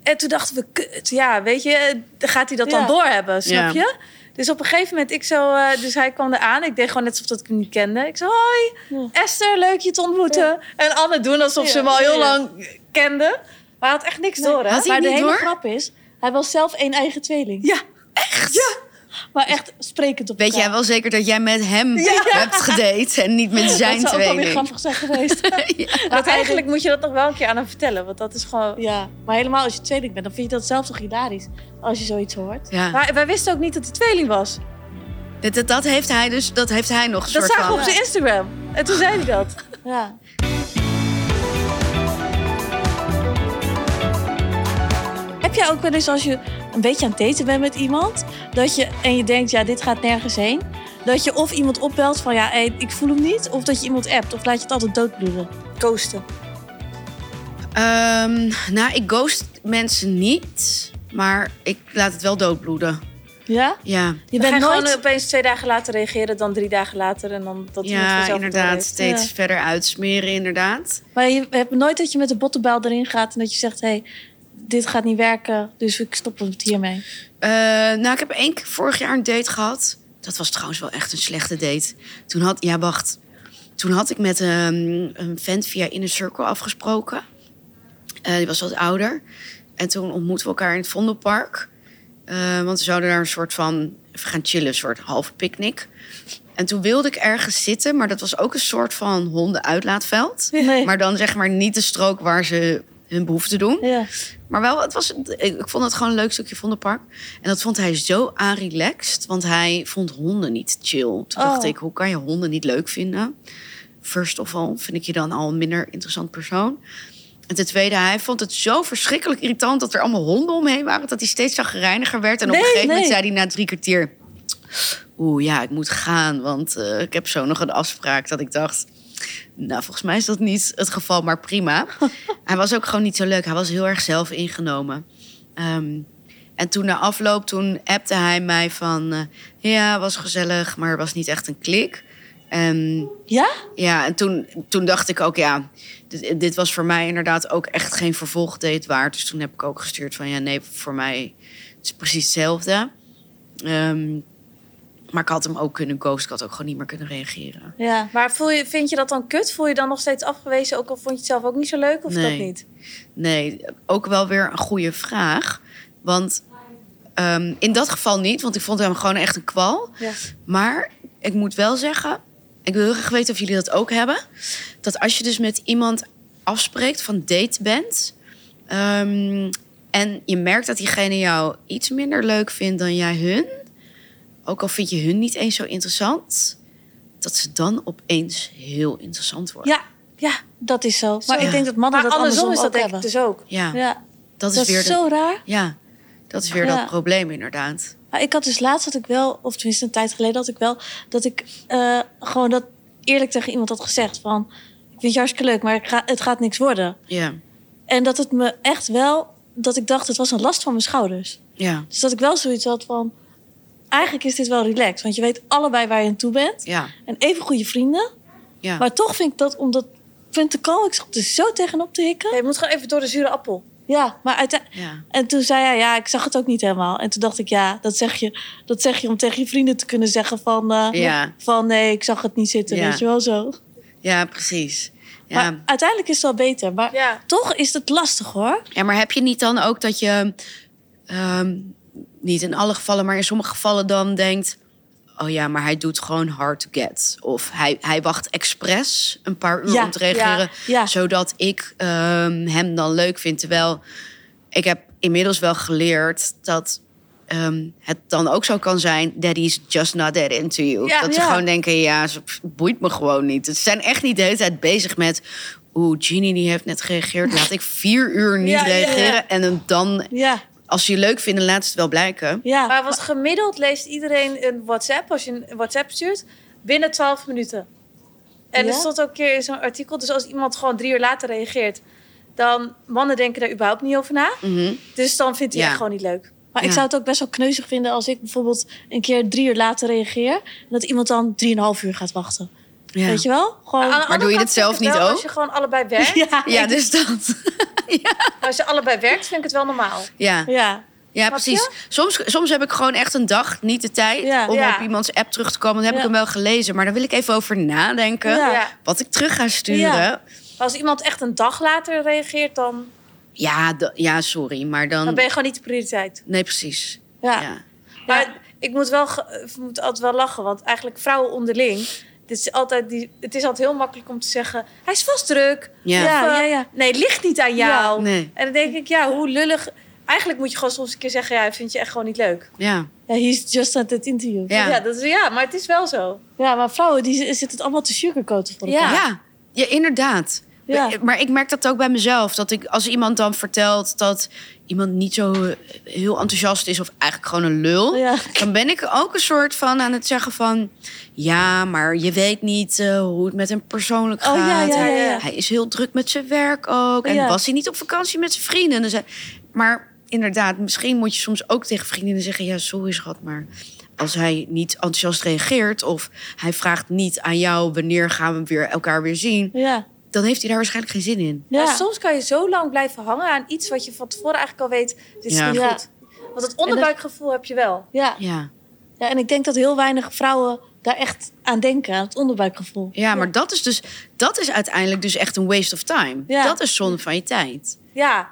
En toen dachten we, kut, ja, weet je, dan gaat hij dat dan Ja. doorhebben, snap Ja. je? Dus op een gegeven moment, ik zo, eh, dus hij kwam eraan. Ik deed gewoon net alsof dat ik hem niet kende. Ik zei, hoi, Ja. Esther, leuk je te ontmoeten. En Anne doen alsof ze hem al heel lang kende. Maar hij had echt niks door, hè? Maar de hele door? grap is, hij was zelf één eigen tweeling. Ja, echt? Ja. Maar echt sprekend op Weet elkaar. jij wel zeker dat jij met hem hebt gedate en niet met zijn Dat zou ook wel weer tweeling? grappig zijn geweest. Dat eigenlijk moet je dat nog wel een keer aan hem vertellen. Want dat is gewoon... ja, maar helemaal als je tweeling bent, dan vind je dat zelf toch hilarisch. Als je zoiets hoort. Ja. Maar wij wisten ook niet dat hij tweeling was. Dat, dat, dat heeft hij dus, dat heeft hij nog Dat zagen we op zijn Instagram. En toen zei hij dat. Ja. Heb jij ook wel eens als je een beetje aan het daten bent met iemand, dat je en je denkt, ja, dit gaat nergens heen, dat je of iemand opbelt van, ja, hey, ik voel hem niet, of dat je iemand appt, of laat je het altijd doodbloeden? Ghosten. Ehm, nou, ik ghost mensen niet, maar ik laat het wel doodbloeden. Ja? Ja, Je bent nooit... gewoon opeens twee dagen later reageren dan drie dagen later. En dan dat ja inderdaad. Steeds Ja. verder uitsmeren, inderdaad. Maar je hebt nooit dat je met de bottenbel erin gaat en dat je zegt: hé, hey, dit gaat niet werken, dus ik stop het hiermee. Eh, nou, ik heb één keer vorig jaar een date gehad. Dat was trouwens wel echt een slechte date. Toen had, ja, wacht. Toen had ik met een, een vent via Inner Circle afgesproken. Eh, die was wat ouder. En toen ontmoetten we elkaar in het Vondelpark. Eh, want we zouden daar een soort van even gaan chillen, een soort halve picknick. En toen wilde ik ergens zitten, maar dat was ook een soort van hondenuitlaatveld. Nee. Maar dan zeg maar niet de strook waar ze hun behoefte doen. Ja. Maar wel, het was, ik, vond het gewoon een leuk stukje Vondelpark. En dat vond hij zo aanrelaxed, want hij vond honden niet chill. Toen dacht Oh. ik, hoe kan je honden niet leuk vinden? First of all, vind ik je dan al een minder interessant persoon. En ten tweede, hij vond het zo verschrikkelijk irritant dat er allemaal honden omheen waren, dat hij steeds zagrijniger werd. En op een gegeven moment zei hij na drie kwartier: Oeh, ja, ik moet gaan, want eh, ik heb zo nog een afspraak. Dat ik dacht, nou, volgens mij is dat niet het geval, maar prima. hij was ook gewoon niet zo leuk. Hij was heel erg zelf ingenomen. Ehm, en toen na afloop, toen appte hij mij van... eh, ja, was gezellig, maar was niet echt een klik. En Ja? ja, en toen, toen dacht ik ook, ja, dit, dit was voor mij inderdaad ook echt geen vervolgdate waard. Dus toen heb ik ook gestuurd van, ja, nee, voor mij het is precies hetzelfde. Ehm, maar ik had hem ook kunnen ghosten. Ik had ook gewoon niet meer kunnen reageren. Ja. Maar voel je, vind je dat dan kut? Voel je dan nog steeds afgewezen? Ook al vond je het zelf ook niet zo leuk? Of Nee. dat niet? Nee, ook wel weer een goede vraag. Want ehm, in dat geval niet, want ik vond hem gewoon echt een kwal. Ja. Maar ik moet wel zeggen, ik wil heel graag weten of jullie dat ook hebben. Dat als je dus met iemand afspreekt, van date bent. ehm, en je merkt dat diegene jou iets minder leuk vindt dan jij hun. Ook al vind je hun niet eens zo interessant. Dat ze dan opeens heel interessant worden. Ja, ja, dat is zo. Maar ik denk dat mannen Maar dat andersom andersom is dat hebben. dus ook. Ja, Ja, dat, dat is weer is de- zo raar. Ja, dat is weer Ja. dat probleem inderdaad. Maar ik had dus laatst dat ik wel, of tenminste een tijd geleden had ik wel, dat ik eh, gewoon dat eerlijk tegen iemand had gezegd van, ik vind je hartstikke leuk, maar ik ga, het gaat niks worden. Ja, En dat het me echt wel, dat ik dacht, het was een last van mijn schouders. ja, Dus dat ik wel zoiets had van, eigenlijk is dit wel relaxed, want je weet allebei waar je aan toe bent. ja, En even goede vrienden. ja. Maar toch vind ik dat, omdat, ik vind te kalm, ik zat er zo tegenop te hikken. Nee, je moet gewoon even door de zure appel. Ja, maar uiteindelijk... ja. En toen zei hij, ja, ik zag het ook niet helemaal. En toen dacht ik, ja, dat zeg je, dat zeg je om tegen je vrienden te kunnen zeggen van... eh, Ja. Van nee, ik zag het niet zitten, Ja. weet je wel zo. Ja, precies. Ja. Maar uiteindelijk is het wel beter. Maar Ja. toch is het lastig, hoor. ja, maar heb je niet dan ook dat je, ehm, niet in alle gevallen, maar in sommige gevallen dan denkt... Oh ja, maar hij doet gewoon hard to get. Of hij, hij wacht expres een paar uur Ja, om te reageren... ja, ja. zodat ik ehm, hem dan leuk vind. Terwijl ik heb inmiddels wel geleerd dat... ehm, het dan ook zo kan zijn... that he's just not that into you. Ja, dat ze ja. gewoon denken, ja, ze boeit me gewoon niet. Ze zijn echt niet de hele tijd bezig met... Oeh, Genie die heeft net gereageerd. Laat ik vier uur niet Ja, reageren. En dan, Ja, als ze je leuk vinden, laat ze het wel blijken. ja. Maar wat gemiddeld leest iedereen een WhatsApp, als je een WhatsApp stuurt, binnen 12 minuten. En er Ja? stond ook een keer in zo'n artikel, dus als iemand gewoon drie uur later reageert, dan mannen denken daar überhaupt niet over na. Mhm. Dus dan vindt hij Ja. echt gewoon niet leuk. Maar ik zou het ook best wel kneuzig vinden als ik bijvoorbeeld een keer drie uur later reageer. En dat iemand dan drieënhalf uur gaat wachten. Ja. Weet je wel? Gewoon. Maar doe je dit zelf niet wel, ook? Als je gewoon allebei werkt, Ja, Ja, ik- dus dat. als je allebei werkt, vind ik het wel normaal. Ja. ja. Ja, precies. Soms, soms heb ik gewoon echt een dag niet de tijd Ja. om Ja. op iemands app terug te komen. Dan heb Ja. ik hem wel gelezen, maar dan wil ik even over nadenken. Ja. Ja. Wat ik terug ga sturen. Ja. Ja, als iemand echt een dag later reageert, dan, ja, ja sorry, maar dan... dan ben je gewoon niet de prioriteit. Nee, precies. Ja. Ja. Maar ik moet, wel, ik moet altijd wel lachen, want eigenlijk vrouwen onderling... Is altijd die, het is altijd heel makkelijk om te zeggen... hij is vast druk. Ja. Ja, Of, eh, ja, ja. Nee, het ligt niet aan jou. Nee. En dan denk ik, ja, hoe lullig... Eigenlijk moet je gewoon soms een keer zeggen... ja, vind je echt gewoon niet leuk. Ja. Ja, he's just at that interview. Ja. Ja, dat is, ja maar het is wel zo. Ja, maar vrouwen die zitten het allemaal te sugarcoaten voor elkaar. Ja. Ja. ja, inderdaad. Ja. Maar ik merk dat ook bij mezelf. Dat ik, als iemand dan vertelt dat iemand niet zo eh, heel enthousiast is... of eigenlijk gewoon een lul... Ja. dan ben ik ook een soort van aan het zeggen van... ja, maar je weet niet eh, hoe het met hem persoonlijk gaat. Oh, ja, ja. Hij is heel druk met zijn werk ook. En was hij niet op vakantie met zijn vrienden? Dus, maar inderdaad, misschien moet je soms ook tegen vriendinnen zeggen: ja, sorry schat, maar als hij niet enthousiast reageert of hij vraagt niet aan jou wanneer gaan we weer elkaar weer zien, Ja. Dan heeft hij daar waarschijnlijk geen zin in. Ja. Ja. soms kan je zo lang blijven hangen aan iets wat je van tevoren eigenlijk al weet. Dit is Ja. niet goed. Want het onderbuikgevoel heb je wel. Ja. Ja, ja, en ik denk dat heel weinig vrouwen daar echt aan denken, aan het onderbuikgevoel. ja maar dat is dus dat is uiteindelijk dus echt een waste of time. Ja. Dat is zonde van je tijd. Ja,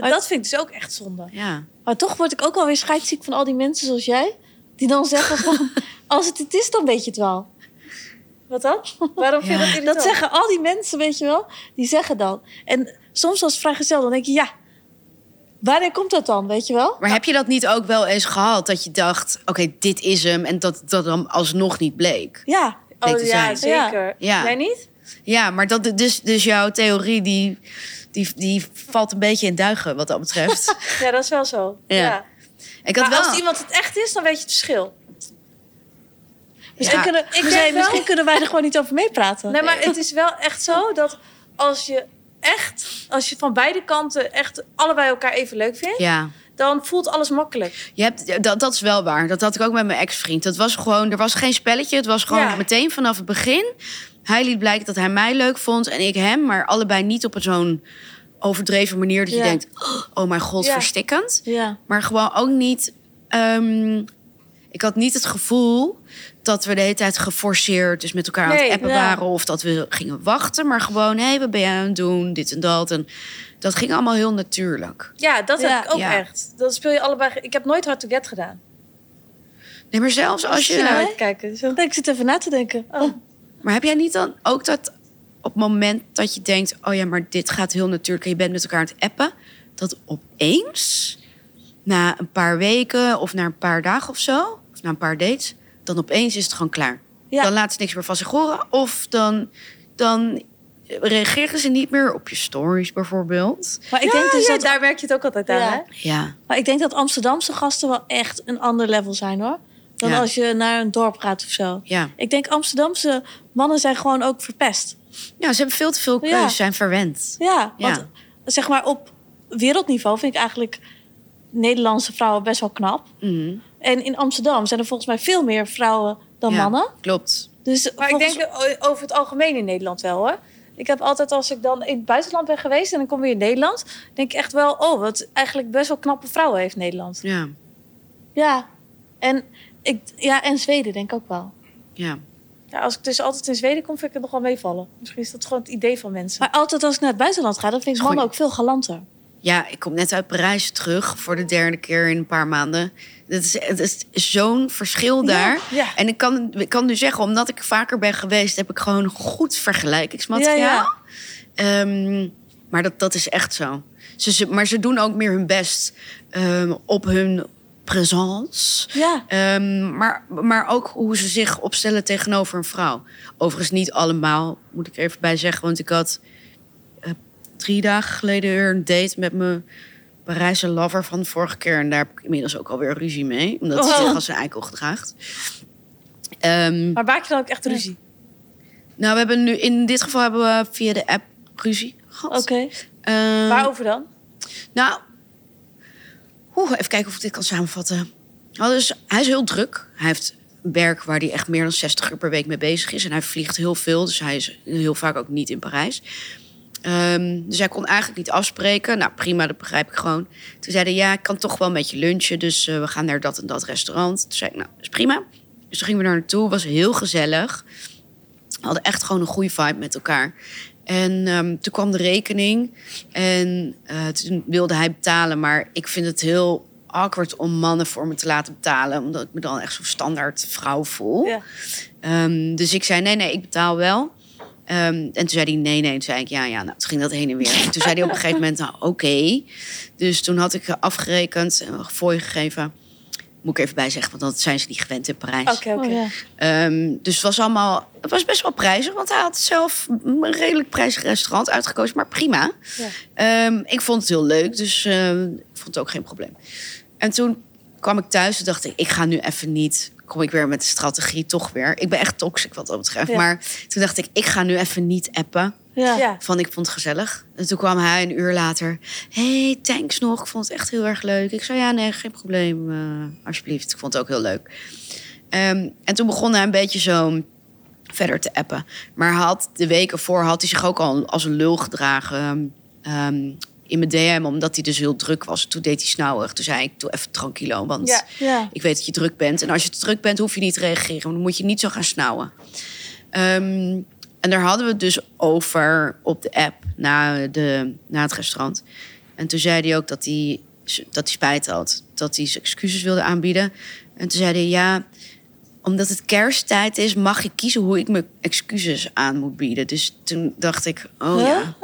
Maar- dat vind ik dus ook echt zonde. Ja. Maar toch word ik ook wel weer scheidsziek van al die mensen zoals jij. Die dan zeggen van, als het het is, dan weet je het wel. Wat dan? Waarom vind je Ja. dat irritant? Dat zeggen al die mensen, weet je wel. Die zeggen dan. En soms als vrijgezel, dan denk je, ja, wanneer komt dat dan, weet je wel? Maar heb je dat niet ook wel eens gehad dat je dacht: oké, dit is hem en dat dat dan alsnog niet bleek? Ja, bleek Oh ja, zijn. zeker. Ja. Jij niet? Ja, maar dat, dus, dus jouw theorie die, die, die valt een beetje in duigen wat dat betreft. Ja, dat is wel zo. Ja. Ja. Ik had Maar wel. als iemand het echt is, dan weet je het verschil. Misschien, Ja. kunnen, zei, wel- misschien kunnen wij er gewoon niet over meepraten. Nee, maar het is wel echt zo dat als je echt, als je van beide kanten echt allebei elkaar even leuk vindt, Ja, dan voelt alles makkelijk. je hebt, dat, dat is wel waar. Dat had ik ook met mijn ex-vriend. Dat was gewoon, er was geen spelletje. Het was gewoon Ja. meteen vanaf het begin. Hij liet blijken dat hij mij leuk vond en ik hem, maar allebei niet op zo'n overdreven manier dat je Ja. denkt: oh mijn god, Ja. verstikkend. Ja, Maar gewoon ook niet. ehm, ik had niet het gevoel dat we de hele tijd geforceerd dus met elkaar aan het appen ja. waren of dat we gingen wachten, maar gewoon hé, wat ben jij aan het doen, dit en dat en dat ging allemaal heel natuurlijk. Ja, dat Ja. heb ik ook Ja. echt. Dat speel je allebei. Ik heb nooit hard to get gedaan. Nee, maar zelfs als je. Ja, kijken. Zo. ik zit even na te denken. Oh. Maar heb jij niet dan ook dat op het moment dat je denkt, oh ja, maar dit gaat heel natuurlijk en je bent met elkaar aan het appen, dat opeens na een paar weken of na een paar dagen of zo, na een paar dates, dan opeens is het gewoon klaar. Ja. Dan laat ze niks meer van zich horen. Of dan, dan reageren ze niet meer op je stories bijvoorbeeld. Maar ik Ja, denk dus ja, dat daar merk je het ook altijd aan. Ja. Hè? Ja, Maar ik denk dat Amsterdamse gasten wel echt een ander level zijn hoor. Dan Ja. als je naar een dorp gaat of zo. ja. Ik denk Amsterdamse mannen zijn gewoon ook verpest. ja, ze hebben veel te veel Ja. keuzes, zijn verwend. Ja, Ja. want zeg maar op wereldniveau vind ik eigenlijk Nederlandse vrouwen best wel knap. Mhm. En in Amsterdam zijn er volgens mij veel meer vrouwen dan Ja, mannen. Klopt. Dus Maar volgens- ik denk o- over het algemeen in Nederland wel hoor. Ik heb altijd als ik dan in het buitenland ben geweest en dan kom weer in Nederland, denk ik echt wel, oh, wat eigenlijk best wel knappe vrouwen heeft Nederland. Ja, Ja, en, ik, ja, en Zweden denk ik ook wel. ja. Ja, als ik dus altijd in Zweden kom, vind ik het nog wel meevallen. Misschien is dat gewoon het idee van mensen. Maar altijd als ik naar het buitenland ga, dan vind ik Goeie. mannen ook veel galanter. Ja, ik kom net uit Parijs terug voor de derde keer in een paar maanden. Het is, het is zo'n verschil daar. ja. En ik kan, ik kan nu zeggen, omdat ik vaker ben geweest, heb ik gewoon goed vergelijkingsmateriaal. Ja, Ehm, maar dat, dat is echt zo. Ze, ze- maar ze doen ook meer hun best ehm, op hun présence. Ja, Ehm, maar, maar ook hoe ze zich opstellen tegenover een vrouw. Overigens niet allemaal, moet ik even bij zeggen. Want ik had drie dagen geleden weer een date met mijn Parijse lover van de vorige keer. En daar heb ik inmiddels ook alweer ruzie mee. Omdat hij Oh. zich als een eikel gedraagt. Ehm, Maar maak je dan ook echt ruzie? nou, we hebben nu in dit geval hebben we via de app ruzie gehad. oké. Ehm, Waarover dan? nou, oeh, even kijken of ik dit kan samenvatten. Nou, dus, hij is heel druk. Hij heeft werk waar hij echt meer dan 60 uur per week mee bezig is. En hij vliegt heel veel, dus hij is heel vaak ook niet in Parijs. Ehm, dus hij kon eigenlijk niet afspreken. Nou, prima, dat begrijp ik gewoon. Toen zei hij, ja, ik kan toch wel met je lunchen. Dus eh, we gaan naar dat en dat restaurant. Toen zei ik, nou, is prima. Dus toen gingen we daar naartoe. was heel gezellig. We hadden echt gewoon een goede vibe met elkaar. En ehm, toen kwam de rekening. En eh, toen wilde hij betalen. Maar ik vind het heel awkward om mannen voor me te laten betalen. Omdat ik me dan echt zo'n standaard vrouw voel. Ja. Ehm, dus ik zei, nee, nee, ik betaal wel. Ehm, en toen zei hij, nee, nee. Toen zei ik, ja, ja. Nou, toen ging dat heen en weer. En toen zei hij op een gegeven moment, nou, oké. Dus toen had ik afgerekend en een fooi gegeven. Moet ik even bij zeggen, want dat zijn ze niet gewend in Parijs. Oké, oké. Oh, ja. Ehm, dus het was allemaal, het was best wel prijzig, want hij had zelf een redelijk prijzig restaurant uitgekozen, maar prima. Ja. Ehm, ik vond het heel leuk, dus ehm, ik vond het ook geen probleem. En toen kwam ik thuis en dacht ik, ik ga nu even niet. Kom ik weer met de strategie toch weer. Ik ben echt toxic wat dat betreft. Ja. Maar toen dacht ik, ik ga nu even niet appen. Ja. Van ik vond het gezellig. En toen kwam hij een uur later. hey, thanks nog. Ik vond het echt heel erg leuk. Ik zei ja, nee, geen probleem. eh, alsjeblieft. Ik vond het ook heel leuk. Ehm, en toen begon hij een beetje zo verder te appen. Maar had de weken voor had hij zich ook al als een lul gedragen. ehm, in mijn DM, omdat hij dus heel druk was. Toen deed hij snauwig. Toen zei ik, doe even tranquilo, want Ja. Ja. ik weet dat je druk bent. En als je te druk bent, hoef je niet te reageren. Want dan moet je niet zo gaan snauwen. Ehm, en daar hadden we het dus over op de app na, de, na het restaurant. En toen zei hij ook dat hij, dat hij spijt had. Dat hij zijn excuses wilde aanbieden. En toen zei hij, ja, omdat het kersttijd is... mag ik kiezen hoe ik mijn excuses aan moet bieden. Dus toen dacht ik, oh Huh? ja,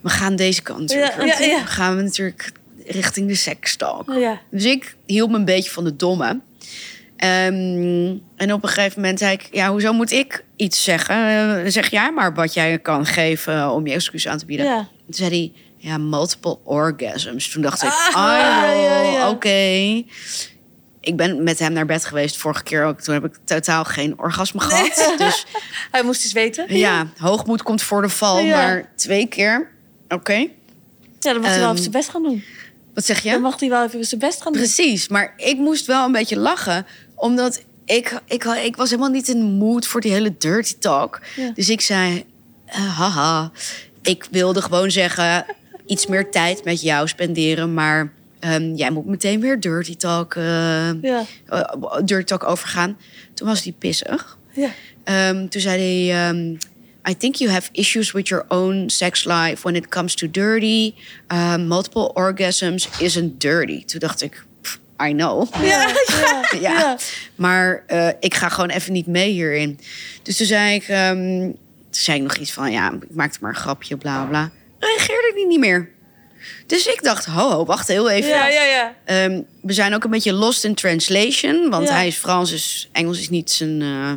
we gaan deze kant Ja, gaan we natuurlijk richting de sekstalk. Dus ik hield me een beetje van de domme. Ehm, en op een gegeven moment zei ik... ja, hoezo moet ik iets zeggen? Eh, zeg jij maar wat jij kan geven om je excuus aan te bieden. Toen zei hij, ja, multiple orgasms. Toen dacht ik, Ah, ja. oké. Ik ben met hem naar bed geweest vorige keer ook. Toen heb ik totaal geen orgasme gehad. Dus Hij moest eens weten. ja, hoogmoed komt voor de val. Ja. Maar twee keer, oké. Ja, dan mag hij wel Ehm, even zijn best gaan doen. Wat zeg je? Dan mag hij wel even zijn best gaan doen. Precies, maar ik moest wel een beetje lachen. Omdat ik, ik, ik was helemaal niet in de mood voor die hele dirty talk. Ja. Dus ik zei, eh, haha, ik wilde gewoon zeggen... iets meer tijd met jou spenderen, maar... ehm, jij moet meteen weer dirty talk, Ja. eh, dirty talk overgaan. Toen was hij pissig. Ja. Ehm, toen zei hij... ehm, I think you have issues with your own sex life when it comes to dirty. Um, multiple orgasms isn't dirty. Toen dacht ik, pff, I know. Ja. Ja. Maar eh, ik ga gewoon even niet mee hierin. Dus toen zei ik, ehm, toen zei ik nog iets van, ja, ik maakte maar een grapje, bla bla. Reageerde hij niet meer. Dus ik dacht, ho, ho wacht heel even. Ja, ja, ja. Ehm, we zijn ook een beetje lost in translation. Want hij is Frans, dus Engels is niet zijn... eh,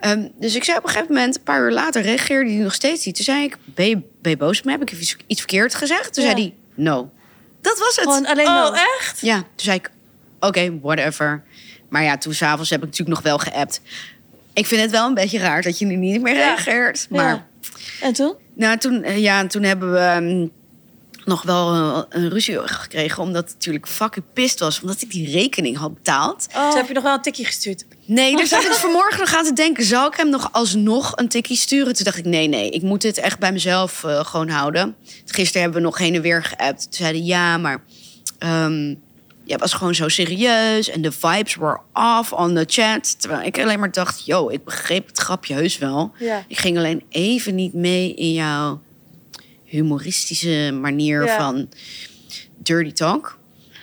ehm, dus ik zei op een gegeven moment, een paar uur later, reageerde hij nog steeds niet. Toen zei ik, ben je, ben je boos op me? Heb ik iets, iets verkeerd gezegd? Toen Ja. zei hij, no. Dat was het. Gewoon alleen Oh, no. echt? Ja, toen zei ik, oké, whatever. Maar ja, toen s'avonds heb ik natuurlijk nog wel geappt. Ik vind het wel een beetje raar dat je nu niet meer Ja. reageert. Maar Ja. En toen? nou, toen, eh, ja, toen hebben we ehm, nog wel eh, een ruzie gekregen. Omdat het natuurlijk fucking pist was. Omdat ik die rekening had betaald. Oh. Toen heb je nog wel een tikje gestuurd. Nee, daar zat ik vanmorgen nog aan te denken. Zal ik hem nog alsnog een tikkie sturen? Toen dacht ik, nee, nee. Ik moet dit echt bij mezelf eh, gewoon houden. Gisteren hebben we nog heen en weer geappt. Toen zeiden ja, maar... ehm jij was gewoon zo serieus. En de vibes were off on the chat. Terwijl ik alleen maar dacht, yo, ik begreep het grapje heus wel. Ja. Ik ging alleen even niet mee in jouw humoristische manier Ja. van dirty talk.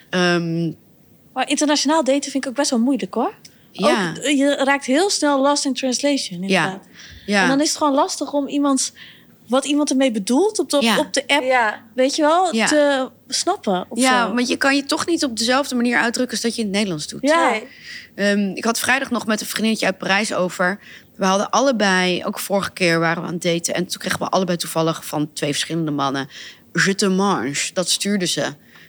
Ehm, Maar internationaal daten vind ik ook best wel moeilijk hoor. ja, Ook, je raakt heel snel lost in translation. Inderdaad. ja. En dan is het gewoon lastig om iemands, wat iemand ermee bedoelt op de, Ja. op de app, Ja. weet je wel, Ja. te snappen. Of ja, zo. want je kan je toch niet op dezelfde manier uitdrukken als dat je in het Nederlands doet. Ja. Ehm, ik had vrijdag nog met een vriendinnetje uit Parijs over. We hadden allebei, ook vorige keer waren we aan het daten. En toen kregen we allebei toevallig van twee verschillende mannen. Je te mange, dat stuurden ze.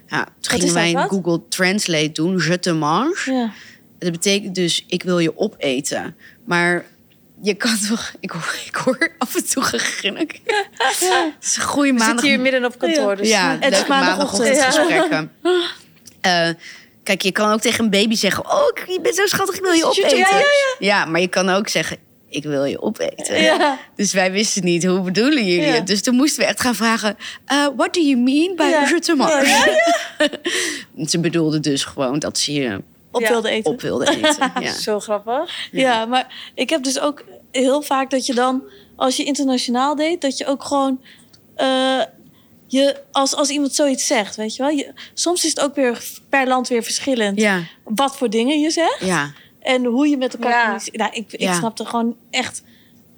Ja, toen gingen wij een? Google Translate doen. Je te mange. Ja. Dat betekent dus, ik wil je opeten. Maar je kan toch... Ik hoor, ik hoor af en toe gegrinnik. Het is een goede We maandag. zitten hier midden op kantoor. Dus Ja, het is maandagochtendgesprekken. Eh, kijk, je kan ook tegen een baby zeggen... Oh, je bent zo schattig, ik wil je opeten. Ja, ja, Ja, maar je kan ook zeggen... Ik wil je opeten. Ja. Dus wij wisten niet, hoe bedoelen jullie Ja. het? Dus toen moesten we echt gaan vragen... eh, what do you mean by Ja. je te mange? Ja, Ze bedoelde dus gewoon dat ze je Op Ja. wilde eten. op wilde eten. Ja. Zo grappig. Ja, maar ik heb dus ook heel vaak dat je dan, als je internationaal date, dat je ook gewoon. eh, je, als, als iemand zoiets zegt, weet je wel. Je, soms is het ook weer per land weer verschillend. Ja, Wat voor dingen je zegt ja. en hoe je met elkaar Ja. communiceert. Nou, ik, ik Ja. snap er gewoon echt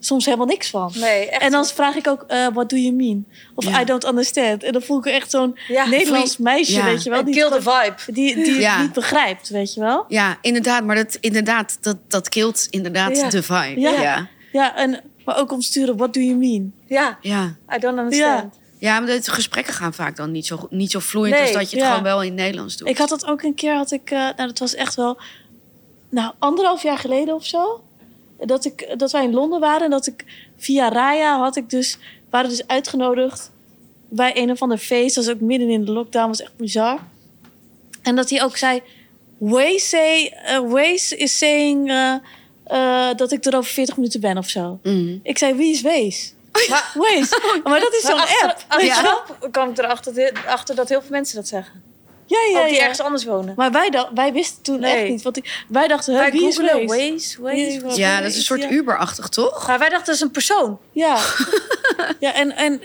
soms helemaal niks van. Nee, echt. En dan vraag ik ook, eh what do you mean? Of Ja. I don't understand. En dan voel ik er echt zo'n Ja, Nederlands meisje, Ja. weet je wel. Die, kill the vibe. die, die Ja. het niet begrijpt, weet je wel. Ja, inderdaad. Maar dat, inderdaad, dat, dat kilt inderdaad Ja. de vibe. Ja. Ja. ja. Ja, en, maar ook om te sturen, what do you mean? Ja, ja. I don't understand. maar de gesprekken gaan vaak dan niet zo, niet zo vloeiend Nee, als dat je het ja. gewoon wel in het Nederlands doet. Ik had dat ook een keer, had ik, eh, nou dat was echt wel, nou anderhalf jaar geleden of zo. Dat, ik, dat wij in Londen waren en dat ik via Raya had ik dus waren dus uitgenodigd bij een of ander feest. Dat was ook midden in de lockdown, was echt bizar. En dat hij ook zei: Waze, say, uh, Waze is saying uh, uh, dat ik er over 40 minuten ben of zo. Mhm. Ik zei: Wie is Waze? Maar, Waze. Maar dat is zo'n app. achteraf kwam ik erachter achter dat heel veel mensen dat zeggen. Ja, ja, Ook die ja. ergens anders wonen. Maar wij, dacht, wij wisten toen Nee. echt niet. Want wij dachten, hè, Wij wie is googelen Waze? Waze, Waze, Wie is Waze. Ja, dat is een soort Ja. Uber-achtig, toch? Maar wij dachten dat is een persoon. Ja. ja en, en,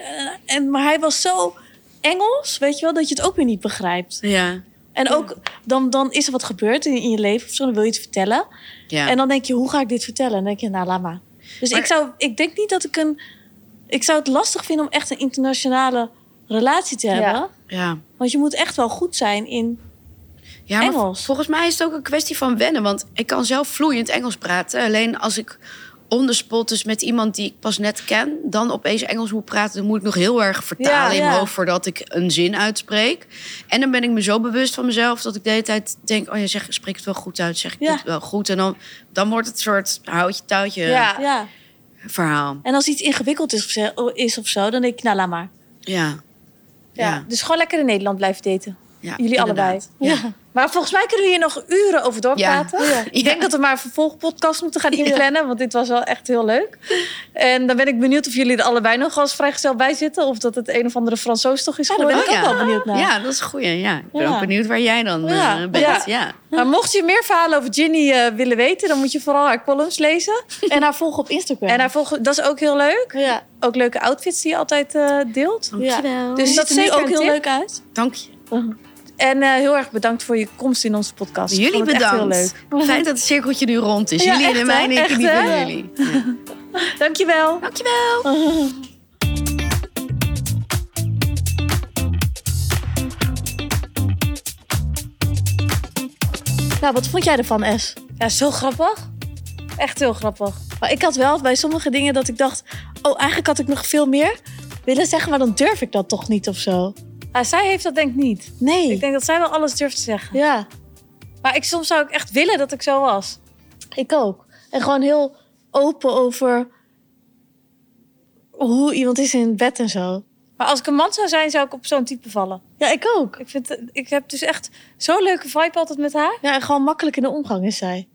en, maar hij was zo Engels, weet je wel, dat je het ook weer niet begrijpt. Ja. En ook, dan, dan is er wat gebeurd in, in je leven of zo, dan wil je het vertellen. ja. En dan denk je, hoe ga ik dit vertellen? En dan denk je, nou, laat maar. Dus Maar- ik, zou, ik denk niet dat ik een... Ik zou het lastig vinden om echt een internationale relatie te hebben. Ja. Ja. Want je moet echt wel goed zijn in... Ja, maar Engels. volgens mij is het ook een kwestie van wennen. Want ik kan zelf vloeiend Engels praten. Alleen als ik on the spot dus met iemand die ik pas net ken... dan opeens Engels moet praten... dan moet ik nog heel erg vertalen Ja, in ja. mijn hoofd... voordat ik een zin uitspreek. En dan ben ik me zo bewust van mezelf... dat ik de hele tijd denk... oh ja, zeg, spreek het wel goed uit, zeg ik Ja. het wel goed. En dan, dan wordt het een soort houtje-touwtje verhaal. En als iets ingewikkeld is of, zo, is of zo, dan denk ik, nou, laat maar. Ja. Ja. Dus gewoon lekker in Nederland blijven daten. Jullie allebei. Ja. Maar volgens mij kunnen we hier nog uren over doorpraten. Ik denk dat we maar een vervolgpodcast moeten gaan inplannen. Want dit was wel echt heel leuk. En dan ben ik benieuwd of jullie er allebei nog als vrijgezel bij zitten. Of dat het een of andere Fransoos toch is Ja, daar ben geworden. ik ook wel benieuwd naar. Ja, dat is een goeie. Ja. Ik ben ook benieuwd waar jij dan eh, bent. Ja. Maar mocht je meer verhalen over Ginny eh, willen weten... dan moet je vooral haar columns lezen. En haar volgen op Instagram. En haar volgen, dat is ook heel leuk. ja. Ook leuke outfits die je altijd eh, deelt. Dankjewel. Dus dat ziet er nu ook heel tip. leuk uit. Dank je. En eh, heel erg bedankt voor je komst in onze podcast. Ik Jullie vond het echt bedankt. heel leuk. Fijn dat het cirkeltje nu rond is. Ja, jullie echt, en mij en ik hè? van jullie. Ja. Dankjewel. Dankjewel. Nou, wat vond jij ervan, S? Ja, zo grappig. Echt heel grappig. Maar ik had wel bij sommige dingen dat ik dacht... oh, eigenlijk had ik nog veel meer willen zeggen... maar dan durf ik dat toch niet of zo. Ah, zij heeft dat denk ik niet. Nee. Ik denk dat zij wel alles durft te zeggen. Ja, Maar ik, soms zou ik echt willen dat ik zo was. ik ook. En gewoon heel open over... hoe iemand is in bed en zo. Maar als ik een man zou zijn, zou ik op zo'n type vallen. Ja, ik ook. Ik, vind, ik heb dus echt zo'n leuke vibe altijd met haar. Ja, en gewoon makkelijk in de omgang is zij.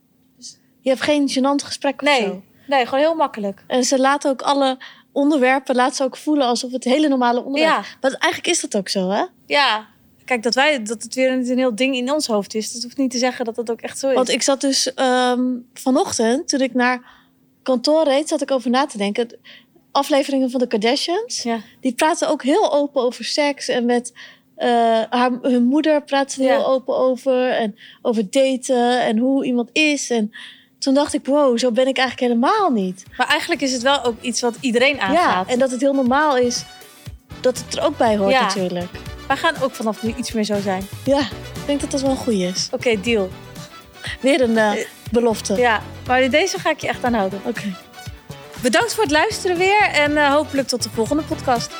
Je hebt geen gênant gesprek of Nee, zo. nee, gewoon heel makkelijk. En ze laat ook alle onderwerpen laat ze ook voelen alsof het hele normale onderwerp Ja. Maar eigenlijk is dat ook zo, hè? Ja. Kijk, dat, wij, dat het weer een, een heel ding in ons hoofd is. Dat hoeft niet te zeggen dat dat ook echt zo is. Want ik zat dus ehm, vanochtend, toen ik naar kantoor reed, zat ik over na te denken. De Afleveringen van de Kardashians, Ja. die praten ook heel open over seks. En met eh, haar, hun moeder praat ze Ja. heel open over. En over daten en hoe iemand is. En toen dacht ik, wow, zo ben ik eigenlijk helemaal niet. Maar eigenlijk is het wel ook iets wat iedereen Ja, aangaat. en dat het heel normaal is dat het er ook bij hoort Ja. natuurlijk. Wij gaan ook vanaf nu iets meer zo zijn. Ja, ik denk dat dat wel een goeie is. Oké, deal. Weer een eh, belofte. Ja, maar deze ga ik je echt aan houden. Oké. Bedankt voor het luisteren weer en eh, hopelijk tot de volgende podcast.